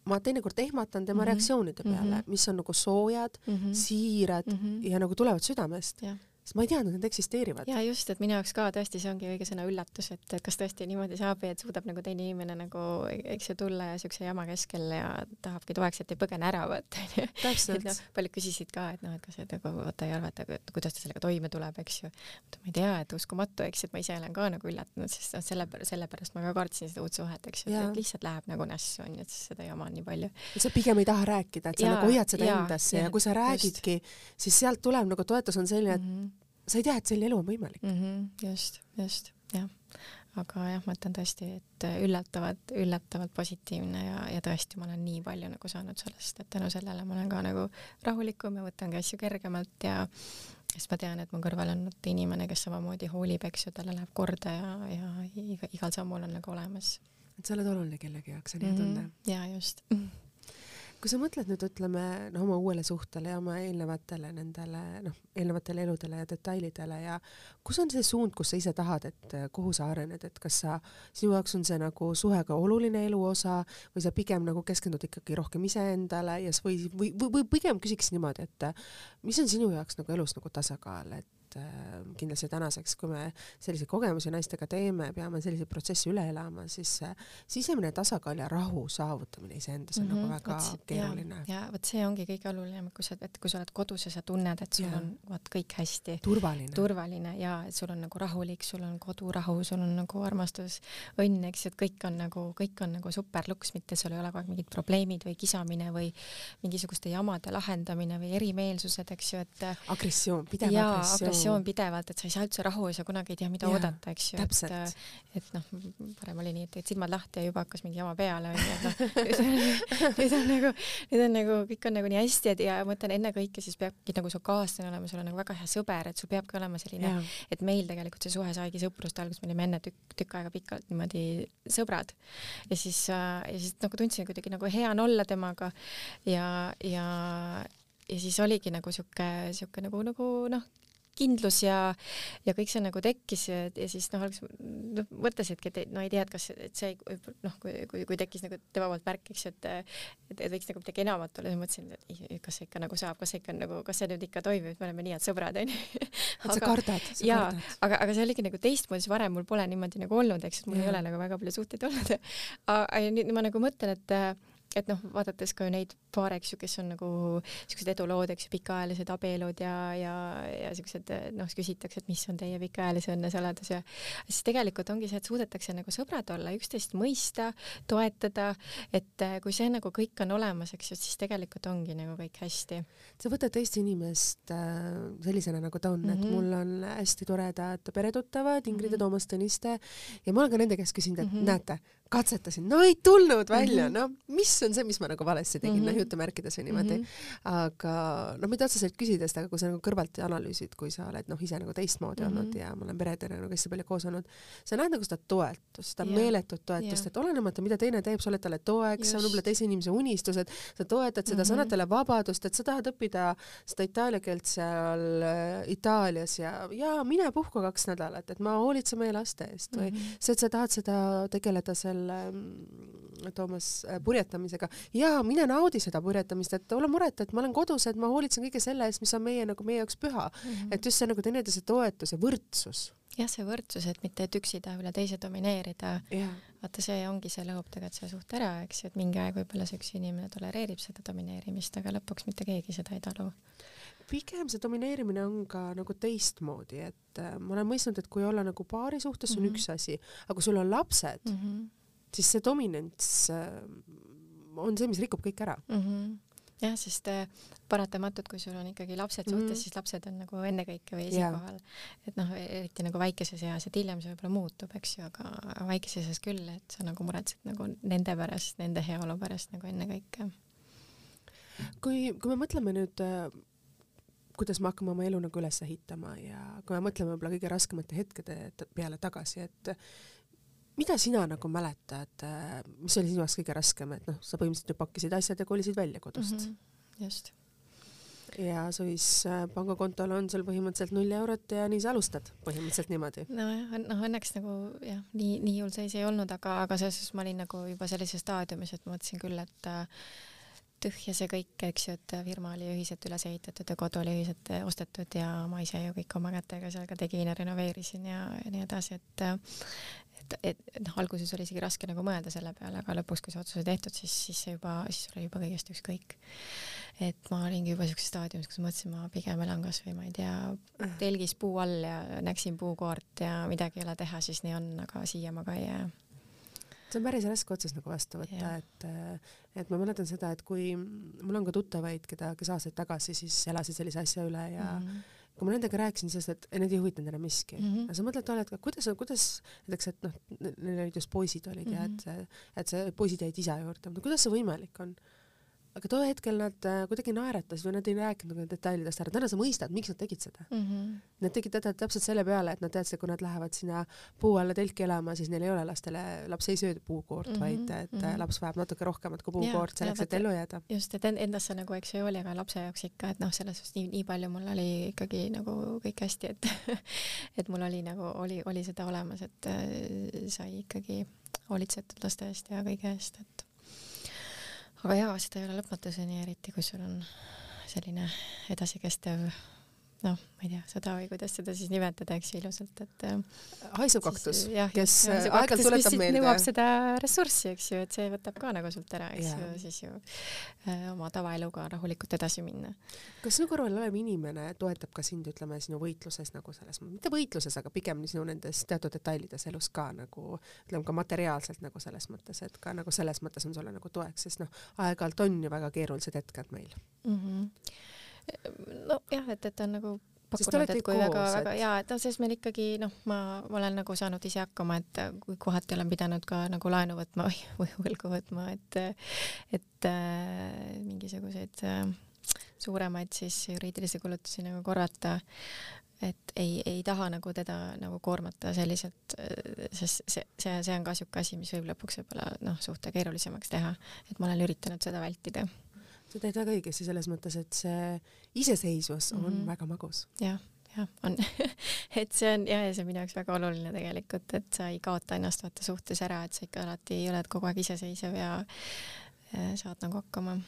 ma teinekord ehmatan tema mm -hmm. reaktsioonide peale mm, -hmm. mis on nagu soojad mm, -hmm. siirad mm -hmm. ja nagu tulevad südamest yeah sest ma ei teadnud, et need eksisteerivad. ja just, et minu jaoks ka tõesti see ongi õige sõna üllatus, et kas tõesti niimoodi saab ja et suudab nagu teine inimene nagu eks ju tulla ja siukse jama keskel ja tahabki toeks, et ei põgene ära vaata onju. et noh, paljud küsisid ka, et noh, et kas, et nagu vaata ei arva, et kuidas ta sellega toime tuleb, eks ju. ma ei tea, et uskumatu, eks, et ma ise olen ka nagu üllatunud, sest noh, selle, sellepärast ma ka kartsin seda uut suhet, eks ju, et lihtsalt läheb nagu nässu onju, et seda jama on nii palju. sa pigem ei taha rääkida, et sa ja, nagu hoiad seda ja, endasse ja, ja kui sa räägidki, siis sealt tuleb nagu toetus on selline, et mm -hmm sa ei tea, et selline elu on võimalik mm. -hmm, just, just, jah. aga jah, ma ütlen tõesti, et üllatavalt, üllatavalt positiivne ja, ja tõesti, ma olen nii palju nagu saanud sellest, et tänu sellele ma olen ka nagu rahulikum ja võtangi asju kergemalt ja sest ma tean, et mu kõrval on inimene, kes samamoodi hoolib, eks ju, talle läheb korda ja, ja iga, igal sammul on nagu olemas. et sa oled oluline kellegi jaoks, on hea tunne mm. -hmm. ja just kui sa mõtled nüüd ütleme noh, oma uuele suhtele ja oma eelnevatele nendele noh, eelnevatele eludele ja detailidele ja kus on see suund, kus sa ise tahad, et kuhu sa arened, et kas sa, sinu jaoks on see nagu suhega oluline elu osa või sa pigem nagu keskendud ikkagi rohkem iseendale ja või, või, või, või pigem küsiks niimoodi, et mis on sinu jaoks nagu elus nagu tasakaal, et et äh, kindlasti tänaseks, kui me selliseid kogemusi naistega teeme, peame selliseid protsesse üle elama, siis sisemine tasakaal ja rahu saavutamine iseendas on mm -hmm. nagu mhm, väga võt, keeruline. ja vot see ongi kõige olulisem, kui sa, et kui sa oled kodus ja sa tunned, et sul ja. on vaat kõik hästi. turvaline. turvaline ja et sul on nagu rahulik, sul on kodurahu, sul on nagu armastus, õnn, eks ju, et kõik on nagu, kõik on nagu superluks, mitte sul ei ole kogu aeg mingid probleemid või kisamine või mingisuguste jamade lahendamine või erimeelsused, eks ju, et agressioon, pidev agressioon agressioon pidevalt, et sa ei saa üldse rahu ja sa kunagi ei tea, mida ja, oodata, eks ju, et et noh, varem oli nii, et tegid silmad lahti ja juba hakkas mingi jama peale onju, et noh, nüüd on nagu, nüüd on nagu kõik on nagu nii hästi, et ja ma ütlen ennekõike siis peabki nagu su kaaslane olema, sul on nagu väga hea sõber, et sul peabki olema selline, et meil tegelikult see suhe saigi sõprust alguses, me olime enne tükk, tükk aega pikalt niimoodi sõbrad. Ja siis äh, ja siis nagu tundsin kuidagi nagu hea on olla temaga ja, ja ja siis oligi nagu sihuke, sihuke nagu, nagu noh, kindlus ja, ja kõik see nagu tekkis ja, ja siis noh, alguses noh, mõtlesidki, et no ei tea, et kas, et see noh, kui, kui, kui tekkis nagu tema poolt märk, eks ju, et, et, et võiks nagu midagi enamat olla, siis mõtlesin, et kas see ikka nagu saab, kas see ikka nagu, kas see nüüd ikka toimib, me oleme nii head sõbrad, onju. et sa kardad, sa jaa, kardad. aga, aga see oligi nagu teistmoodi, sest varem mul pole niimoodi nagu olnud, eks, et mul ja. ei ole nagu väga palju suhteid olnud. aga nüüd ma nagu mõtlen, et et noh, vaadates ka neid paare, eks ju, kes on nagu siuksed edulood, eks ju, pikaajalised abielud ja, ja, ja siuksed noh, küsitakse, et mis on teie pikaajalise õnne saladus ja siis tegelikult ongi see, et suudetakse nagu sõbrad olla, üksteist mõista, toetada, et äh, kui see nagu kõik on olemas, eks ju, siis tegelikult ongi nagu kõik hästi. sa võtad teist inimest äh, sellisena, nagu ta on mm, -hmm. et mhm. mul on hästi toredad peretuttavad, Ingrid ja mm -hmm. Toomas Tõniste ja ma olen ka nende käest küsinud, et mm -hmm. näete katsetasin, no ei tulnud välja mm, -hmm. no mis on see, mis ma nagu valesti tegin mm, -hmm. noh jutumärkides või niimoodi mm. -hmm. aga no mitte otseselt küsides, aga kui sa nagu kõrvalt analüüsid, kui sa oled noh, ise nagu teistmoodi mm -hmm. olnud ja ma olen peredega nagu hästi palju koos olnud, sa näed nagu seda toetust, seda yeah. meeletut toetust yeah., et olenemata, mida teine teeb, sa oled talle toeks, see on võib-olla teise inimese unistused, sa toetad seda mm, -hmm. sa annad talle vabadust, et sa tahad õppida seda itaalia keelt seal äh, Itaalias ja, ja mine puhka kaks nädalat, et ma hoolitsen meie laste eest või mm -hmm. see, et sa tahad seda tegeleda selle Toomas äh, purjetamisega ja mine naudi seda purjetamist, et ole mureta, et ma olen kodus, et ma hoolitsen kõige selle eest, mis on meie nagu meie jaoks püha mm. -hmm. et just see nagu teineteise toetus ja võrdsus jah, see võrdsus, et mitte, et üks ei taha üle teise domineerida. vaata, see ongi, see lõhub tegelikult selle suhte ära, eks ju, et mingi aeg võib-olla see üks inimene tolereerib seda domineerimist, aga lõpuks mitte keegi seda ei talu. pigem see domineerimine on ka nagu teistmoodi, et äh, ma olen mõistnud, et kui olla nagu paari suhtes, see on Mhm. üks asi, aga kui sul on lapsed mm, mm. -hmm. Siis see dominants äh, on see, mis rikub kõik ära. mm. -hmm. jah, sest äh, paratamatult, kui sul on ikkagi lapsed suhtes mm. -hmm. siis lapsed on nagu ennekõike või esikohal. et noh, eriti nagu väikeses eas, et hiljem see võib-olla muutub, eks ju, aga väikeses eas küll, et sa nagu muretsed nagu nende pärast, nende heaolu pärast nagu ennekõike. kui, kui me mõtleme nüüd äh, kuidas me hakkame oma elu nagu üles ehitama ja kui me mõtleme võib-olla kõige raskemate hetkede peale tagasi, et mida sina nagu mäletad, mis oli sinu jaoks kõige raskem, et noh, sa põhimõtteliselt ju pakkisid asjad ja kolisid välja kodust mm. -hmm. just. ja siis äh, pangakontol on sul põhimõtteliselt null eurot ja nii sa alustad, põhimõtteliselt niimoodi. nojah, noh õnneks nagu jah, nii, nii hull seis ei olnud, aga, aga selles suhtes ma olin nagu juba sellises staadiumis, et mõtlesin küll, et äh, tühja see kõik, eks ju, et firma oli ühiselt üles ehitatud ja kodu oli ühiselt ostetud ja ma ise ju kõik oma kätega seal ka tegin ja renoveerisin ja, ja nii edasi, et et, et noh, alguses oli isegi raske nagu mõelda selle peale, aga lõpuks, kui see otsus oli tehtud, siis, siis see juba, siis oli juba kõigest ükskõik. et ma olingi juba siukses staadiumis, kus mõtlesin, ma pigem elan kasvõi ma ei tea, telgis puu all ja näksin puukoort ja midagi ei ole teha, siis nii on, aga siia ma ka ei jää see on päris raske otsus nagu vastu võtta, et, et ma mäletan seda, et kui mul on ka tuttavaid, keda, kes aastaid tagasi siis elasid sellise asja üle ja mm -hmm. Kui ma nendega rääkisin sellest, et need ei huvitanud enam miski mm. -hmm. ja sa mõtled tolle hetkel, kuidas, kuidas näiteks, et noh, neil olid just poisid olid mm -hmm. ja et see, et see poisid jäid isa juurde, kuidas see võimalik on? Aga too hetkel nad äh, kuidagi naeratasid või nad ei rääkinud nagu detailidest ära, täna sa mõistad, miks nad tegid seda mm. -hmm. Nad tegid teda täpselt selle peale, et nad teadsid, kui nad lähevad sinna puu alla telki elama, siis neil ei ole lastele, laps ei söö puukoort mm, -hmm. vaid et mm -hmm. laps vajab natuke rohkemat kui puukoort selleks, et ellu jääda. just, et endasse nagu eks ei hooli, aga lapse jaoks ikka, et noh, selles suhtes nii, nii palju mul oli ikkagi nagu kõik hästi, et et mul oli nagu, oli, oli seda olemas, et äh, sai ikkagi hoolitsetud laste eest ja kõige eest, et aga jaa, seda ei ole lõpmatuseni, eriti kui sul on selline edasikestev noh, ma ei tea, sõda või kuidas seda siis nimetada, eks ju ilusalt, et haisev kaktus, kes aeg-ajalt tuletab meelde. nõuab seda ressurssi, eks ju, et see võtab ka nagu sult ära, eks ju, siis ju äh, oma tavaeluga rahulikult edasi minna. kas sinu kõrval olev inimene toetab ka sind, ütleme, sinu võitluses nagu selles, mitte võitluses, aga pigem sinu nendes teatud detailides elus ka nagu, ütleme ka materiaalselt nagu selles mõttes, et ka nagu selles mõttes on sulle nagu toeks, sest noh, aeg-ajalt on ju väga keerulised hetked meil mm. -hmm nojah, et, et on nagu pakkunud, et kui väga, väga et... jaa, et noh, sest meil ikkagi noh, ma, olen nagu saanud ise hakkama, et kui kohati olen pidanud ka nagu laenu võtma või, või võlgu võtma, et, et äh, mingisuguseid äh, suuremaid siis juriidilisi kulutusi nagu korvata, et ei, ei taha nagu teda nagu koormata selliselt, sest see, see, see on ka siuke asi, mis võib lõpuks võib-olla noh, suhte keerulisemaks teha, et ma olen üritanud seda vältida sa teed väga õigesti selles mõttes, et see iseseisvus on mm -hmm. väga magus. jah, jah, on et see on ja, ja see on minu jaoks väga oluline tegelikult, et sa ei kaota ennast vaata suhtes ära, et sa ikka alati oled kogu aeg iseseisev ja, ja saad nagu hakkama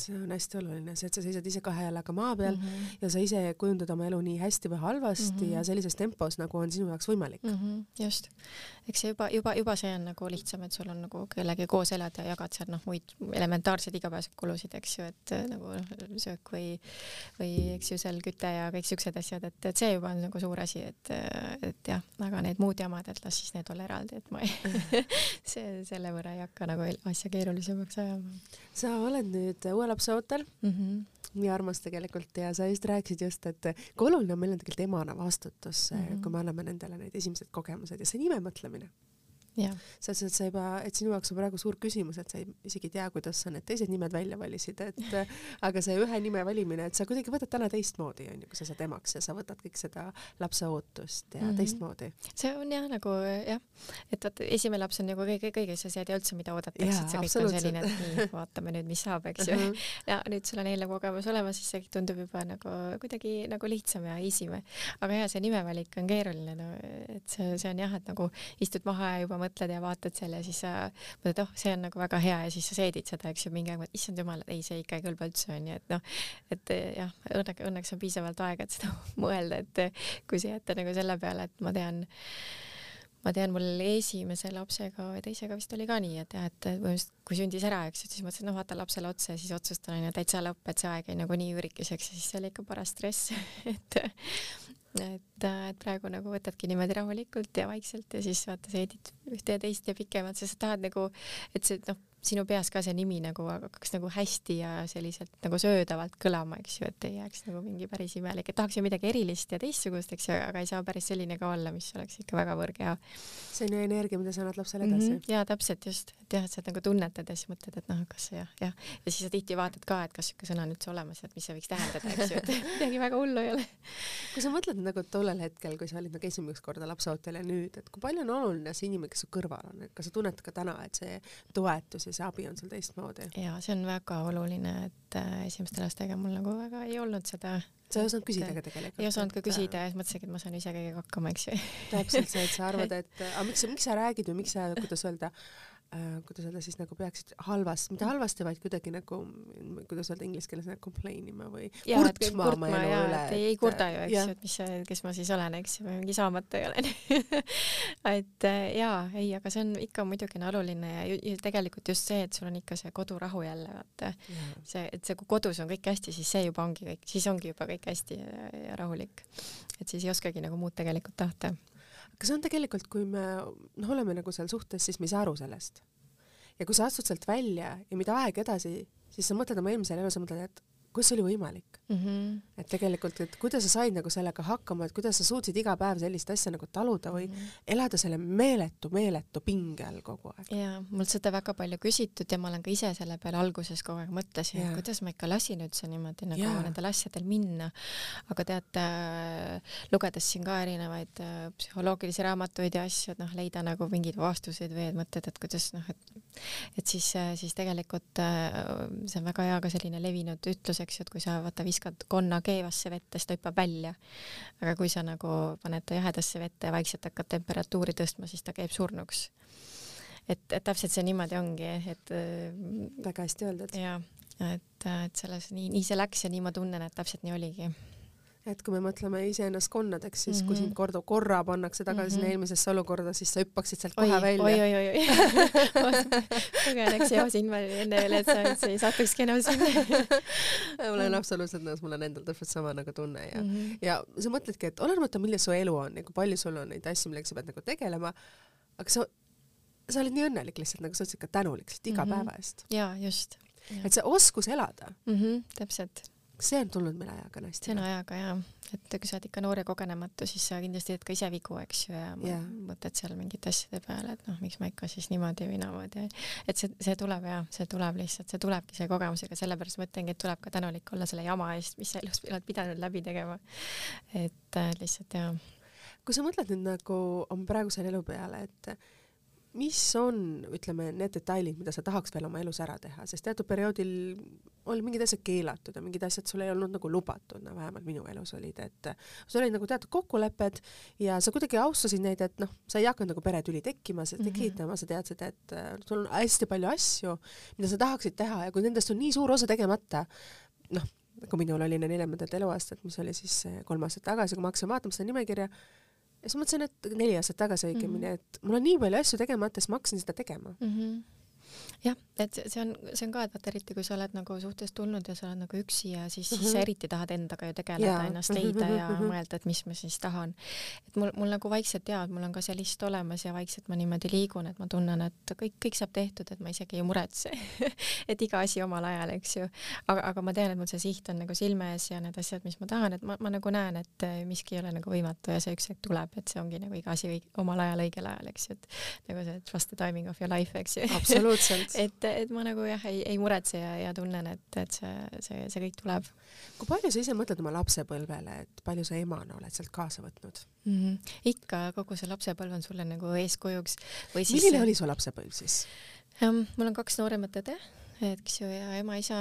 see on hästi oluline, see, et sa seisad ise kahe jalaga maa peal mm -hmm. ja sa ise kujundad oma elu nii hästi või halvasti mm -hmm. ja sellises tempos, nagu on sinu jaoks võimalik mm. -hmm. just, eks see juba, juba, juba see on nagu lihtsam, et sul on nagu kellegagi koos elad ja jagad seal noh, muid elementaarseid igapäevaseid kulusid, eks ju, et nagu noh, söök või, või eks ju seal küte ja kõik siuksed asjad, et, et see juba on nagu suur asi, et, et jah, aga need muud jamad, et las siis need olla eraldi, et ma ei see, selle võrra ei hakka nagu asja keerulisemaks ajama. sa oled nüüd uue lapse ootel mm. -hmm. nii armas tegelikult ja sa just rääkisid just, et kui oluline on meil on tegelikult emana vastutus mm, -hmm. kui me anname nendele need esimesed kogemused ja see nime mõtlemine selles mõttes sa juba, et sinu jaoks on praegu suur küsimus, et sa ei, isegi ei tea, kuidas sa need teised nimed välja valisid, et aga see ühe nime valimine, et sa kuidagi võtad täna teistmoodi, onju, kui sa saad emaks ja sa võtad kõik seda lapse ootust ja mm -hmm. teistmoodi. see on jah, nagu jah, et vaata, esimene laps on nagu kõige, kõiges asjad ja üldse, mida oodatakse, et see kõik on selline, et nii, vaatame nüüd, mis saab, eks ju uh. -huh. ja nüüd sul on eelnev kogemus olemas, siis see tundub juba nagu kuidagi nagu lihtsam ja easy või. aga jah, see nimevalik on keeruline, no et see, see on jah, et nagu istud maha ja juba mõtled ja vaatad seal ja siis sa mõtled, oh, see on nagu väga hea ja siis sa seedid seda, eks ju, mingi aeg issand jumal, ei, see ikka ei kõlba üldse onju, et noh, et jah, õnneks, õnneks on piisavalt aega, et seda mõelda, et kui sa jätta nagu selle peale, et ma tean ma tean, mul esimese lapsega või teisega vist oli ka nii, et jah, et põhimõtteliselt kui sündis ära, eks ju, siis mõtlesin, noh, vaatan lapsele otsa ja siis otsustan onju täitsa lõpp, et see aeg jäi nagu nii üürikeseks ja siis see oli ikka paras stress et et, et praegu nagu võtadki niimoodi rahulikult ja vaikselt ja siis vaata seedid ühte ja teist ja pikemalt, sest sa tahad nagu, et see noh sinu peas ka see nimi nagu hakkaks nagu hästi ja selliselt nagu söödavalt kõlama, eks ju, et ei jääks nagu mingi päris imelik, et tahaks ju midagi erilist ja teistsugust, eks ju, aga ei saa päris selline ka olla, mis oleks ikka väga võõrge ja. see on ju energia, mida sa annad lapsele edasi mm. -hmm. ja täpselt just, et jah, et sa nagu tunnetad ja siis mõtled, et noh, kas jah, jah, ja siis sa tihti vaatad ka, et kas siuke sõna on üldse olemas, et mis see võiks tähendada, eks ju, et midagi väga hullu ei ole. kui sa mõtled nagu tollel hetkel, kui sa olid nagu esimest korda lapseootel ja nüüd, et kui palju on oluline see inimene, kes su kõrval on, et kas sa tunned ka täna, et see toetus ja see abi on sul teistmoodi. ja see on väga oluline, et äh, esimeste lastega mul nagu väga ei olnud seda. sa ei osanud küsida ka tegelikult? ei osanud ka küsida ja siis mõtlesingi, et ma saan ise kõigega hakkama, eks ju. täpselt see, et sa arvad, et aga miks, miks sa räägid või miks sa, kuidas öelda äh,, kuidas öelda siis nagu peaksid halvasti, mitte halvasti, vaid kuidagi nagu, kuidas öelda inglise keeles nagu complain ima või ja, kurtma oma elu üle. ei, ei kurda ju, eks ju, et mis, kes ma siis olen, eks ju, või mingi saamata ei ole et äh, jaa, ei, aga see on ikka muidugi on oluline ja, ja tegelikult just see, et sul on ikka see kodurahu jälle, vaata. see, et see, kui kodus on kõik hästi, siis see juba ongi kõik, siis ongi juba kõik hästi ja, ja rahulik. et siis ei oskagi nagu muud tegelikult tahta aga see on tegelikult, kui me noh, oleme nagu seal suhtes, siis me ei saa aru sellest. ja kui sa astud sealt välja ja mida aeg edasi, siis sa mõtled oma eelmisele elule, sa mõtled, et kuidas see oli võimalik mm. -hmm. et tegelikult, et kuidas sa said nagu sellega hakkama, et kuidas sa suutsid iga päev sellist asja nagu taluda või mm -hmm. elada selle meeletu, meeletu pinge all kogu aeg. ja mult seda väga palju küsitud ja ma olen ka ise selle peale alguses kogu aeg mõtlesin, et kuidas ma ikka lasin üldse niimoodi nagu ja. nendel asjadel minna. aga tead äh,, lugedes siin ka erinevaid äh, psühholoogilisi raamatuid ja asju, et noh, leida nagu mingeid vastuseid või mõtted, et kuidas noh, et et siis, äh, siis tegelikult äh, see on väga hea ka selline levinud ütlus, eks ju, et kui sa vaata viskad konna keevasse vette, siis ta hüppab välja. aga kui sa nagu paned ta jahedasse vette ja vaikselt hakkad temperatuuri tõstma, siis ta käib surnuks. et, et täpselt see niimoodi ongi, et äh, väga hästi öeldud. jaa, et, et selles nii, nii see läks ja nii ma tunnen, et täpselt nii oligi et kui me mõtleme iseennast konnadeks, siis mm -hmm. kui mhm. sind korda, korra pannakse tagasi mm -hmm. sinna mhm. eelmisesse olukorda, siis sa hüppaksid sealt kohe välja. oi, oi, oi, oi. põgeneks ja siin ma enne veel, et sa üldse ei satukski enam sinna olen absoluutselt nõus, mul on endal täpselt sama nagu tunne ja mm, -hmm. ja sa mõtledki, et olenemata, milline su elu on ja kui palju sul on neid asju, millega sa pead nagu tegelema, aga sa, sa oled nii õnnelik lihtsalt, nagu sa ütlesid, ka tänulik lihtsalt iga mm -hmm. päeva eest. jaa, just. et see oskus elada mm. -hmm, täpselt see on tulnud meil ajaga hästi. see on ajaga jaa, et kui sa oled ikka noor ja kogenematu, siis sa kindlasti teed ka ise vigu, eks ju, ja yeah. mõtled seal mingite asjade peale, et noh, miks ma ikka siis niimoodi või naamoodi, et see, see tuleb jaa, see tuleb lihtsalt, see tulebki selle kogemusega, sellepärast ma ütlengi, et tuleb ka tänulik olla selle jama eest, mis sa elus oled pidanud läbi tegema. et äh, lihtsalt jaa. kui sa mõtled nüüd nagu oma praegusele elu peale, et mis on, ütleme, need detailid, mida sa tahaks veel oma elus ära teha, sest teatud perioodil oli mingid asjad keelatud ja mingid asjad sul ei olnud nagu lubatud, no vähemalt minu elus olid, et sul olid nagu teatud kokkulepped ja sa kuidagi austasid neid, et noh, sa ei hakanud nagu peretüli tekkima, tekitama mm -hmm., sa teadsid, et äh, sul on hästi palju asju, mida sa tahaksid teha ja kui nendest on nii suur osa tegemata, noh, kui minul oli neljandat eluaastat, mis oli siis kolm aastat tagasi, kui ma hakkasin vaatama seda nimekirja, ja siis mõtlesin, et neli aastat tagasi õigemini mm, -hmm. et mul on nii palju asju tegemata, siis ma hakkasin seda tegema mm. -hmm jah, et see on, see on ka, et vaata eriti kui sa oled nagu suhtest tulnud ja sa oled nagu üksi ja siis mm, -hmm. siis sa mhm. eriti tahad endaga ju tegeleda, ennast mhm, leida ja mm -hmm. mõelda, et mis ma siis tahan. et mul, mul nagu vaikselt jaa, mul on ka see list olemas ja vaikselt ma niimoodi liigun, et ma tunnen, et kõik, kõik saab tehtud, et ma isegi ei muretse et iga asi omal ajal, eks ju. aga, aga ma tean, et mul see siht on nagu silme ees ja need asjad, mis ma tahan, et ma, ma nagu näen, et miski ei ole nagu võimatu ja see üks hetk tuleb, et see ongi nagu iga asi õige, omal ajal õigel ajal, eks ju, et nagu see trust the timing of your life, eks ju. absoluutselt et, et ma nagu jah, ei, ei muretse ja, ja tunnen, et, et see, see, see kõik tuleb. kui palju sa ise mõtled oma lapsepõlvele, et palju sa emana oled sealt kaasa võtnud mm? -hmm. ikka, kogu see lapsepõlv on sulle nagu eeskujuks. milline oli su lapsepõlv siis um,? mul on kaks nooremat õde eks ju, ja ema-isa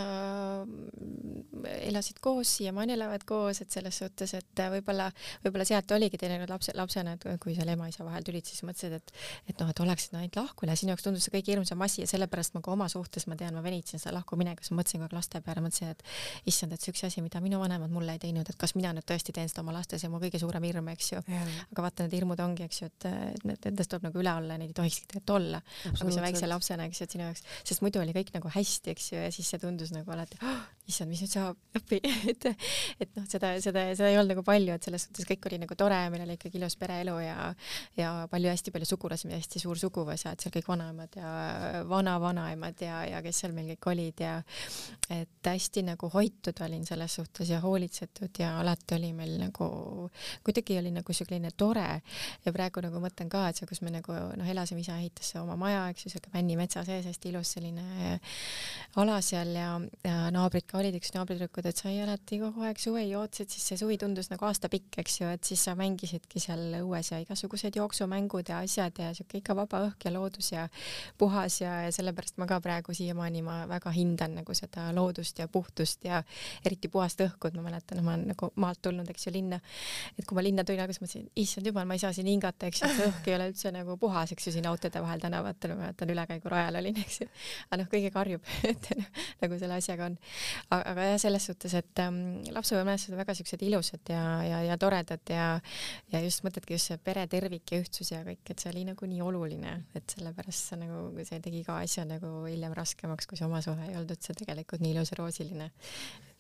mm, elasid koos, siiamaani elavad koos, et selles suhtes, et võib-olla, võib-olla sealt oligi teinekord lapse, lapsena, et kui seal ema-isa vahel tulid, siis mõtlesid, et, et noh, et oleksid ainult lahku ja sinu jaoks tundus see kõige hirmsam asi ja sellepärast ma ka oma suhtes, ma tean, ma venitasin seda lahku minekut, ma mõtlesin kogu aeg laste peale, mõtlesin, et issand, et see üks asi, mida minu vanemad mulle ei teinud, et kas mina nüüd tõesti teen seda oma laste, see on mu kõige suurem hirm, eks ju. aga vaata, need hirmud ongi, eks ju, et, et nendest tuleb nagu üle olla ja neid ei tohikski tegelikult olla. aga kui sa väikse lapsena, eks ju, et sinu jaoks, sest muidu oli kõik nagu hästi, eks ju, ja siis see tundus nagu alati oh,, issand, mis nüüd saab, appi et, et noh, seda, seda, seda ei olnud nagu palju, et selles suhtes kõik oli nagu tore, meil oli ikkagi ilus pereelu ja, ja palju, hästi palju sugulasi, hästi suur suguvõsa, et seal kõik vanaemad ja vana-vanaemad ja, ja kes seal meil kõik olid ja et hästi nagu hoitud olin selles suhtes ja hoolitsetud ja alati oli meil nagu, kuidagi oli nagu selline tore. Ja praegu nagu mõtlen ka, et see, kus me nagu noh, elasime, isa ehitas oma maja, eks ju, siuke Männi metsa sees, hästi ilus selline ala seal ja, ja naabrid ka olid, eks naabritüdrukud, et sai alati kogu aeg suve jootsid, siis see suvi tundus nagu aasta pikk, eks ju, et siis sa mängisidki seal õues ja igasugused jooksumängud ja asjad ja siuke ikka vaba õhk ja loodus ja puhas ja, ja sellepärast ma ka praegu siiamaani ma väga hindan nagu seda loodust ja puhtust ja eriti puhast õhku, et ma mäletan, ma olen nagu maalt tulnud, eks ju, linna. et kui ma linna tulin, alguses mõtlesin, issand jumal, ma ei saa siin hingata, eks ju, et õhk ei ole üldse nagu puhas, eks ju, siin autode vahel tänavatel, ma mäletan ülekäigurajal olin, eks ju. aga noh, kõigega harjub, et nagu selle asjaga on. Aga jah, selles suhtes, et ähm, lapsepõlvemälestused on väga siuksed ilusad ja, ja, ja toredad ja, ja just mõtledki just see pere tervik ja ühtsus ja kõik, et see oli nagu nii oluline, et sellepärast see nagu, see tegi ka asja nagu hiljem raskemaks, kui see oma suhe ei olnud üldse tegelikult nii ilus ja roosiline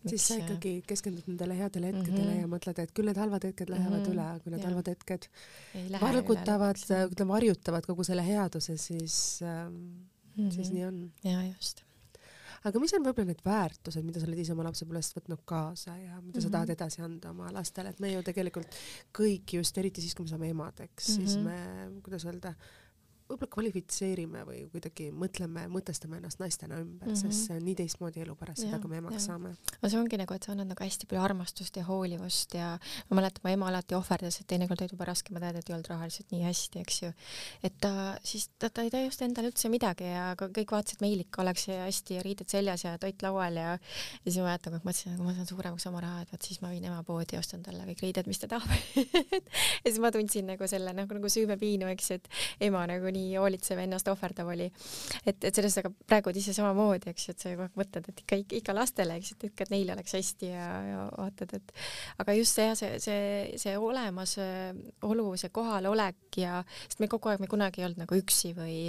siis sa ikkagi keskendud nendele headele hetkedele mm -hmm. ja mõtled, et küll need halvad hetked lähevad mm -hmm. üle, kui need ja. halvad hetked vargutavad, ütleme varjutavad kogu selle headuse, siis ähm,, mm -hmm. siis nii on. ja just. Aga mis on võib-olla need väärtused, mida sa oled ise oma lapsepõlvest võtnud kaasa ja mida mm -hmm. sa tahad mhm. edasi anda oma lastele, et me ju tegelikult kõik just, eriti siis, kui me saame emadeks mm, -hmm. siis mhm. me, kuidas öelda, võib-olla kvalifitseerime või kuidagi mõtleme, mõtestame ennast naistena ümber mm, -hmm. sest see on nii teistmoodi elu pärast ja, seda, kui me emaks ja. saame. no see ongi nagu, et sa annad nagu hästi palju armastust ja hoolivust ja ma mäletan, mu ema alati ohverdas, et teinekord oli jube raske, ma tean, et ei olnud rahaliselt nii hästi, eks ju. et ta siis, ta, ta ei täiusta endale üldse midagi ja kõik vaatasid, meil ikka oleks hästi ja riided seljas ja toit laual ja ja siis ma mäletan, kui ma mõtlesin, et kui ma saan suuremaks oma raha, et vot siis ma viin ema poodi ja ostan talle kõik riided, mis ta tahab ja siis ma tundsin nagu selle nagu, nagu süümepiinu, eks, et ema nagu nii nii hoolitsev ja ennast ohverdav oli. et, et sellest aga praegu ise samamoodi, eks ju, et sa kogu aeg mõtled, et ikka, ikka lastele, eks, et ikka, et neil oleks hästi ja, ja vaatad, et aga just see, see, see, see olemasolu, see kohalolek ja, sest me kogu aeg, me kunagi ei olnud nagu üksi või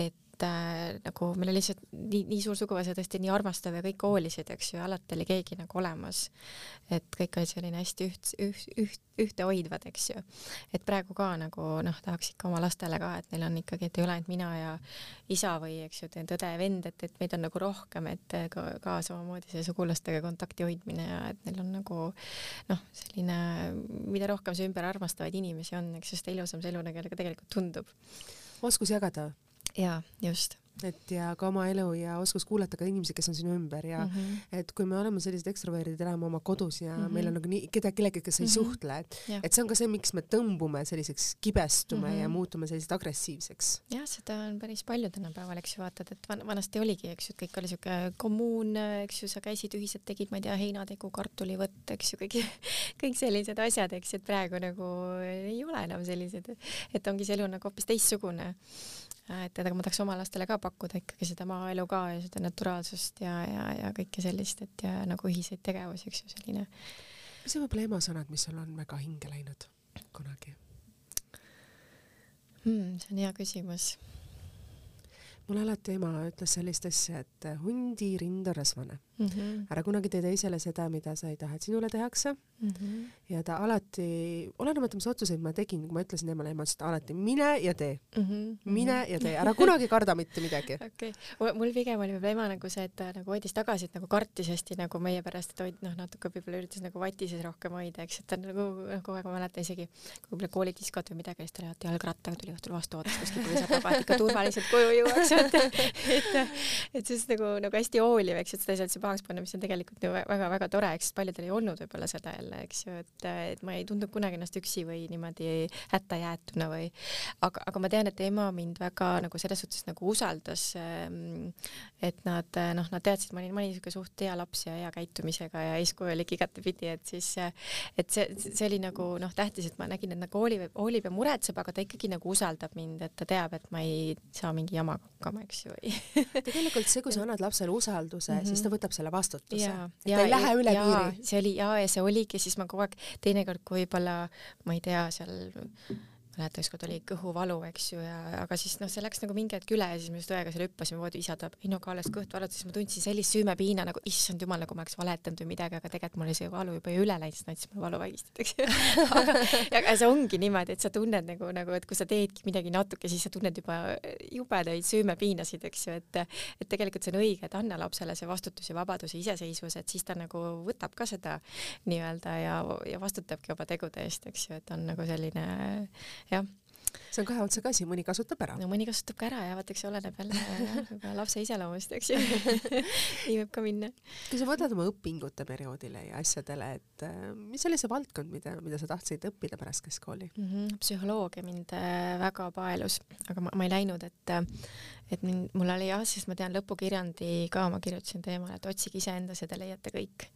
et et äh, nagu meil oli lihtsalt nii, nii suur suguvõsa tõesti nii armastav ja kõik hoolisid, eks ju, alati oli keegi nagu olemas. et kõik olid selline hästi üht, üht, üht, ühtehoidvad, eks ju. et praegu ka nagu noh, tahaks ikka oma lastele ka, et neil on ikkagi, et ei ole ainult mina ja isa või eks ju, tõde ja vend, et, et meid on nagu rohkem, et ka, ka samamoodi see sugulastega kontakti hoidmine ja et neil on nagu noh, selline, mida rohkem su ümber armastavaid inimesi on, eks ju, seda ilusam see elu tegelikult tundub. oskus jagada jaa, just et ja ka oma elu ja oskus kuulata ka inimesi, kes on sinu ümber ja mm -hmm. et kui me oleme sellised ekstroverdid, elame oma kodus ja mm -hmm. meil on nagu nii keda, kellegagi, kes ei mm -hmm. suhtle, et yeah. et see on ka see, miks me tõmbume selliseks, kibestume mm -hmm. ja muutume selliseks agressiivseks. jah, seda on päris palju tänapäeval, eks ju, vaatad, et van vanasti oligi, eks ju, et kõik oli siuke kommuun, eks ju, sa käisid ühiselt, tegid, ma ei tea, heinategu, kartulivõtt, eks ju, kõik, kõik sellised asjad, eks ju, et praegu nagu ei ole enam sellised, et ongi see elu nagu hoopis teistsugune et aga ma tahaks oma lastele ka pakkuda ikkagi seda maaelu ka ja seda naturaalsust ja, ja, ja kõike sellist, et ja nagu ühiseid tegevusi, eks ju, selline. mis on võib-olla emasõnad, mis sul on väga hinge läinud kunagi hmm,? see on hea küsimus mul alati ema ütles sellist asja, et hundi rind on rasvane mm. -hmm. ära kunagi tee teisele seda, mida sa ei taha, et sinule tehakse mm. -hmm. ja ta alati, olenemata, mis otsuseid ma tegin, kui ma ütlesin emale, ema ütles alati mine ja tee mm. -hmm. mine ja tee, ära kunagi karda mitte midagi. okei okay., mul pigem oli võib-olla ema nagu see, et ta nagu hoidis tagasi, et nagu kartis hästi nagu meie pärast, et hoid noh, natuke võib-olla üritas nagu vati sees rohkem hoida, eks, et ta nagu noh, kogu aeg ma mäletan isegi, kui võib-olla koolidiskot või midagi, siis ta alati jalgrattaga tuli õhtul vastu, ootas kuskil põõsa taga, et ikka turvaliselt koju jõuaks, et, et, et nagu, nagu hästi hooliv, eks, et seda ei saa üldse pahaks panna, mis on tegelikult ju väga-väga tore, eks paljudel ei olnud võib-olla seda jälle, eks ju, et, et ma ei tundnud kunagi ennast üksi või niimoodi hätta jäetuna või aga, aga ma tean, et ema mind väga nagu selles suhtes nagu usaldas. Ehm, et nad noh, nad teadsid, ma olin, ma olin niisugune suht hea laps ja hea käitumisega ja eeskujulik igatepidi, et siis, et see, see oli nagu noh, tähtis, et ma nägin, et nagu hoolib, hoolib ja muretseb, aga ta ikkagi nagu usaldab mind, et ta teab, et ma ei saa mingi jamaga hakkama, eks ju tegelikult see, kui sa annad lapsele usalduse mm, -hmm. siis ta võtab selle vastutuse. et ta ei lähe üle ja, piiri. see oli ja, ja see oligi, siis ma kogu aeg teinekord, kui võib-olla ma ei tea, seal mäletan, ükskord oli kõhuvalu, eks ju, ja aga siis noh, see läks nagu mingi hetk üle ja siis me just õega seal hüppasime voodi, isa tahab Innuga alles kõht valutas, siis ma tundsin sellist süümepiina nagu issand jumal, nagu ma oleks valetanud või midagi, aga tegelikult mul oli see valu juba ju üle läinud, siis ta andis mulle valuvaigistit, eks ju. aga, aga see ongi niimoodi, et sa tunned nagu, nagu, et kui sa teedki midagi natuke, siis sa tunned juba jubedaid süümepiinasid, eks ju, et et tegelikult see on õige, et anna lapsele see vastutus ja vabadus ja iseseisvus, et siis ta nagu võtab ka seda nii-öelda ja, ja vastutabki oma tegude eest, eks ju, et on nagu selline jah see on kahe otsaga asi, mõni kasutab ära. no mõni kasutab ka ära ja vaata, eks see oleneb jälle jah, lapse iseloomust, eks ju nii võib ka minna. kui sa mõtled oma õpingute perioodile ja asjadele, et äh, mis oli see valdkond, mida, mida sa tahtsid õppida pärast keskkooli mm? -hmm. psühholoogia mind äh, väga paelus, aga ma, ma ei läinud, et äh, et mind, mul oli jah, sest ma tean lõpukirjandi ka ma kirjutasin teemale, et otsige iseendas ja te leiate kõik.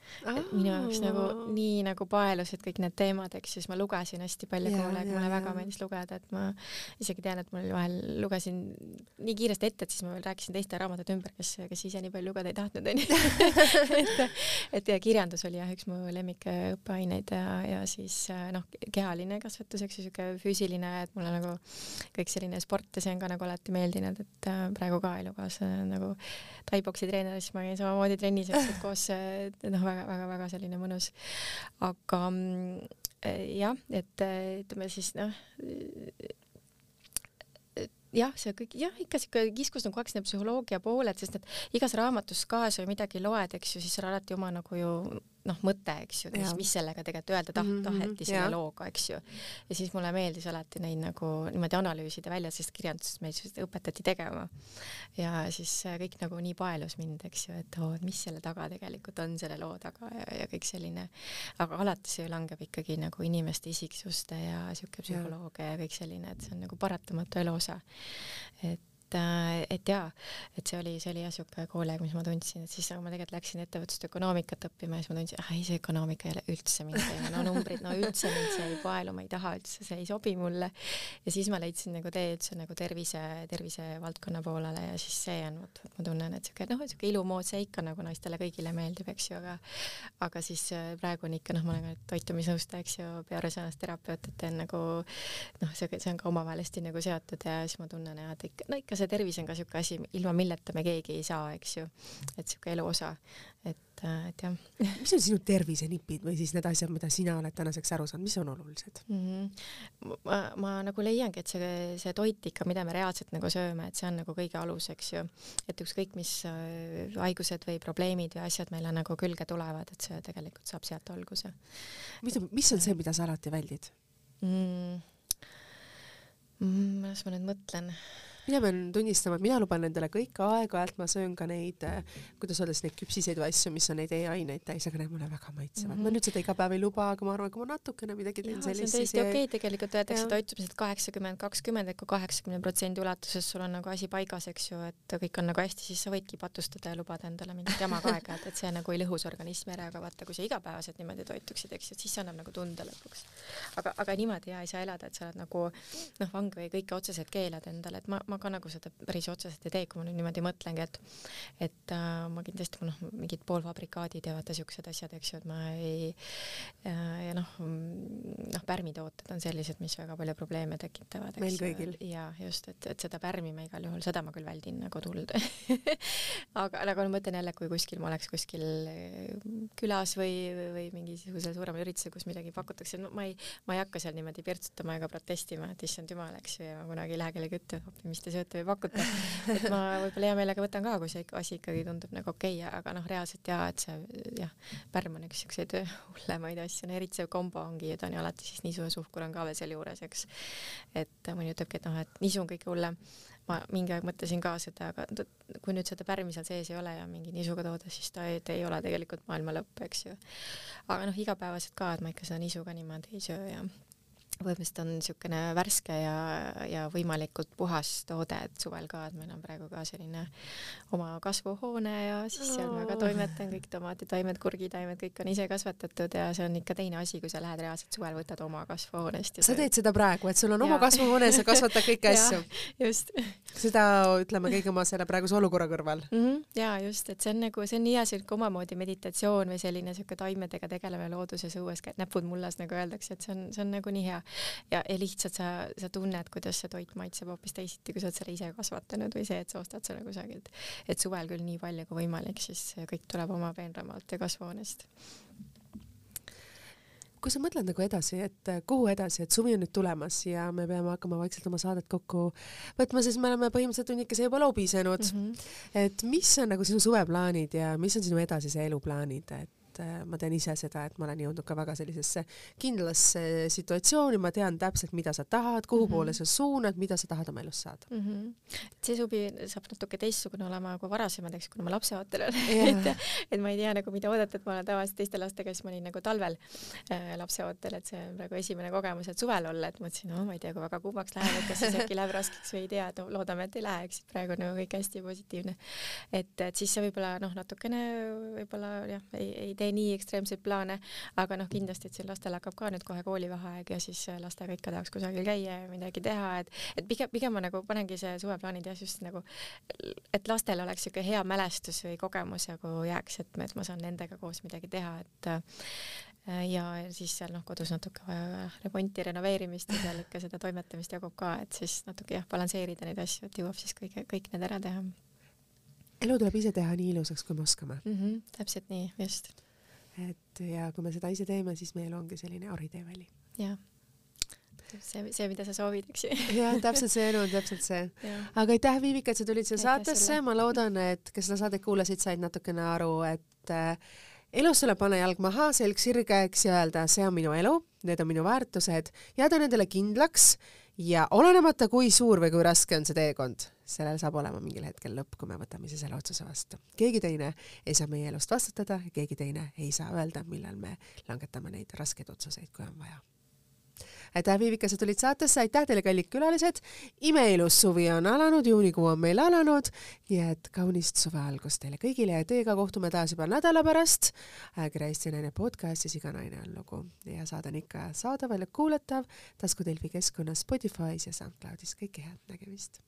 minu jaoks nagu nii nagu paelusid kõik need teemad, eks siis ma lugesin hästi palju koole, mulle väga meeldis lugeda, et ma isegi tean, et mul vahel lugesin nii kiiresti ette, et siis ma veel rääkisin teiste raamatute ümber, kes, kes ise nii palju lugeda ei tahtnud, onju. et, et ja kirjandus oli jah, üks mu lemmikõppeaineid ja, ja siis noh, kehaline kasvatus, eks ju, siuke füüsiline, et mulle nagu kõik selline sport ja see on ka nagu alati meeldinud, et praegu ka elukaaslane nagu tai-boksi treener, siis ma käin samamoodi trennis, et koos noh, väga-väga-väga selline mõnus. aga mm, jah, et ütleme siis noh, jah, see kõik jah, ikka siuke kiskus nagu sinna psühholoogia poole, et sest et igas raamatus ka sa ju midagi loed, eks ju, siis seal alati oma nagu ju noh, mõte, eks ju, mis, mis sellega tegelikult öelda taht- mm, -hmm, taheti selle ja. looga, eks ju. ja siis mulle meeldis alati neid nagu niimoodi analüüsida välja, sest kirjanduses meid õpetati tegema. ja siis kõik nagu nii paelus mind, eks ju, et oo, et mis selle taga tegelikult on, selle loo taga ja, ja kõik selline. aga alati see langeb ikkagi nagu inimeste isiksuste ja siuke psühholoogia ja. ja kõik selline, et see on nagu paratamatu elu osa. et et, äh, et jaa, et see oli, see oli jah siuke kooliaeg, mis ma tundsin, et siis ma tegelikult läksin ettevõtlust ökonomikat õppima ja siis ma tundsin, ah ei, see ökonoomika ei ole üldse mind teema, no numbrid, no üldse mind see ei paelu, ma ei taha üldse, see ei sobi mulle. ja siis ma leidsin nagu tee üldse nagu tervise, tervisevaldkonna poolele ja siis see on, vot, vot ma tunnen, et siuke noh, siuke ilumood see ikka nagu naistele kõigile meeldib, eks ju, aga aga siis äh, praegu on ikka noh, ma olen ka toitumisnõustaja, eks ju, bioresonantsterapeut, et teen nagu noh, see, see on ka omavahel hästi nagu seotud ja siis ma tunnen ja et ikka, no ikka see tervis on ka niisugune asi, ilma milleta me keegi ei saa, eks ju. et niisugune elu osa, et, äh, et jah. mis on sinu tervisenipid või siis need asjad, mida sina oled tänaseks aru saanud, mis on olulised mm? -hmm. ma, ma nagu leiangi, et see, see toit ikka, mida me reaalselt nagu sööme, et see on nagu kõige alus, eks ju. et ükskõik, mis äh, haigused või probleemid või asjad meile nagu külge tulevad, et see tegelikult saab sealt alguse. mis on, mis on see, mida sa alati väldid mm.? Mm, las ma nüüd mõtlen mina pean tunnistama, et mina luban endale kõik aeg-ajalt, ma söön ka neid, äh, kuidas öeldes, neid küpsiseid või asju, mis on neid e-aineid täis, aga need mulle väga maitsevad mm. -hmm. ma nüüd seda iga päev ei luba, aga ma arvan, kui ma natukene midagi teen sellist. see on täiesti okei okay,, tegelikult öeldakse toitumiselt kaheksakümmend, kakskümmend, et kui kaheksakümne protsendi ulatuses sul on nagu asi paigas, eks ju, et kõik on nagu hästi, siis sa võidki patustada ja lubada endale mingit jama ka aeg-ajalt, et see nagu ei lõhus organismi ära, aga vaata, kui sa igapäevaselt niimoodi toituksid, eks ju, et siis see annab nagu tunde lõpuks. aga, aga niimoodi ja ei saa elada, et sa oled nagu noh, vang või kõike otseselt keelad endale, et ma, ma ka nagu seda päris otseselt ei tee, kui ma nüüd niimoodi mõtlengi, et et äh, ma kindlasti noh, mingid poolfabrikaadid ja vaata siuksed asjad, eks ju, et ma ei äh, ja noh, noh, pärmitooted on sellised, mis väga palju probleeme tekitavad. meil kõigil. ja just, et, et seda pärmi ma igal juhul, seda ma küll väldin nagu tuld aga nagu ma mõtlen jälle, kui kuskil ma oleks kuskil külas või, või, mingisugusel suuremal üritusel, kus midagi pakutakse, no ma ei, ma ei hakka seal niimoodi pirtsutama ega protestima, et issand jumal, eks ju, ja ma kunagi ei lähe kellegi juttu, mis te sööte või pakute et ma võib-olla hea meelega võtan ka, kui see asi ikkagi tundub nagu okei okay,, aga noh, reaalselt jaa, et see jah, pärm on üks siukseid hullemaid asju, no eriti see kombo ongi ta on ju alati siis nisu ja suhkur on ka veel sealjuures, eks. et mõni ütlebki, et noh, et nisu on kõige hullem ma mingi aeg mõtlesin ka seda, aga kui nüüd seda pärmi seal sees ei ole ja mingi nisuga toodad, siis ta ei, ei ole tegelikult maailma lõpp, eks ju. aga noh, igapäevaselt ka, et ma ikka seda nisu ka niimoodi ei söö ja põhimõtteliselt on niisugune värske ja, ja võimalikult puhas toode, et suvel ka, et meil on praegu ka selline oma kasvuhoone ja siis seal ma ka toimetan, kõik tomaatitaimed, kurgitaimed, kõik on ise kasvatatud ja see on ikka teine asi, kui sa lähed reaalselt suvel, võtad oma kasvuhoonest. sa teed seda praegu, et sul on ja. oma kasvuhoone, sa kasvatad kõiki asju. just. seda ütleme kõige oma selle praeguse olukorra kõrval mm. -hmm. ja just, et see on nagu, see on nii hea siuke omamoodi meditatsioon või selline siuke taimedega tegelemine looduses õues, näpud mullas nagu öeldakse, et see on, see on nagu nii hea ja, ja lihtsalt sa, sa tunned, kuidas see toit maitseb hoopis teisiti, kui sa oled selle ise kasvatanud või see, et sa ostad selle kusagilt. et suvel küll nii palju kui võimalik, siis kõik tuleb oma peenramaalt ja kasvuhoonest kui sa mõtled nagu edasi, et kuhu edasi, et suvi on nüüd tulemas ja me peame hakkama vaikselt oma saadet kokku võtma, sest me oleme põhimõtteliselt tunnikese juba lobisenud mm. -hmm. et mis on nagu sinu suveplaanid ja mis on sinu edasise elu plaanid, et et äh, ma tean ise seda, et ma olen jõudnud ka väga sellisesse kindlasse situatsiooni, ma tean täpselt, mida sa tahad, kuhu mm -hmm. poole sa suunad, mida sa tahad oma elus saada mm. -hmm. see suvi saab natuke teistsugune olema kui varasemad, eks, kuna ma lapseootel olen et, et ma ei tea nagu mida oodata, et ma olen tavaliselt teiste lastega, siis ma olin nagu talvel äh, lapseootel, et see on praegu esimene kogemus, et suvel olla, et mõtlesin, no ma ei tea, kui väga kuumaks läheb, et kas siis äkki läheb raskeks või ei tea, et no, loodame, et ei lähe, eks, et praegu on nagu kõik hästi positiivne. et, et siis see võib-olla noh, natukene võib-olla jah, ei, ei tee tee nii ekstreemseid plaane, aga noh, kindlasti, et siin lastel hakkab ka nüüd kohe koolivaheaeg ja siis lastega ikka tahaks kusagil käia ja midagi teha, et, et pigem, pigem ma nagu panengi see suveplaanid jah, just nagu, et lastel oleks niisugune hea mälestus või kogemus nagu jääks, et, et ma saan nendega koos midagi teha, et äh, ja siis seal noh, kodus natuke vaja remonti, renoveerimist ja seal ikka seda toimetamist jagub ka, et siis natuke jah, balansseerida neid asju, et jõuab siis kõige, kõik need ära teha. Elu tuleb ise teha nii ilusaks, kui me oskame. Mm. -hmm, täpselt nii, just et ja kui me seda ise teeme, siis meil ongi selline oriteeväli. jah, see, see, mida sa soovid, eks ju. jah, täpselt see elu on täpselt see. aga aitäh, Viivika, et sa tulid siia saatesse, ma loodan, et kes seda saadet kuulasid, said natukene aru, et äh, elus tuleb panna jalg maha, selg sirgeks ja öelda, see on minu elu, need on minu väärtused, jääda nendele kindlaks ja olenemata, kui suur või kui raske on see teekond, sellel saab olema mingil hetkel lõpp, kui me võtame ise selle otsuse vastu. keegi teine ei saa meie elust vastutada ja keegi teine ei saa öelda, millal me langetame neid raskeid otsuseid, kui on vaja aitäh, Viivika, sa tulid saatesse, aitäh teile, kallid külalised. imeilus suvi on alanud, juunikuu on meil alanud, nii et kaunist suve algust teile kõigile ja teiega kohtume taas juba nädala pärast. ajakirja Eesti Naine podcastis Iga naine on lugu ja saade on ikka saadaval ja kuulatav taskutelfi keskkonnas Spotify's ja SoundCloudis. kõike head nägemist.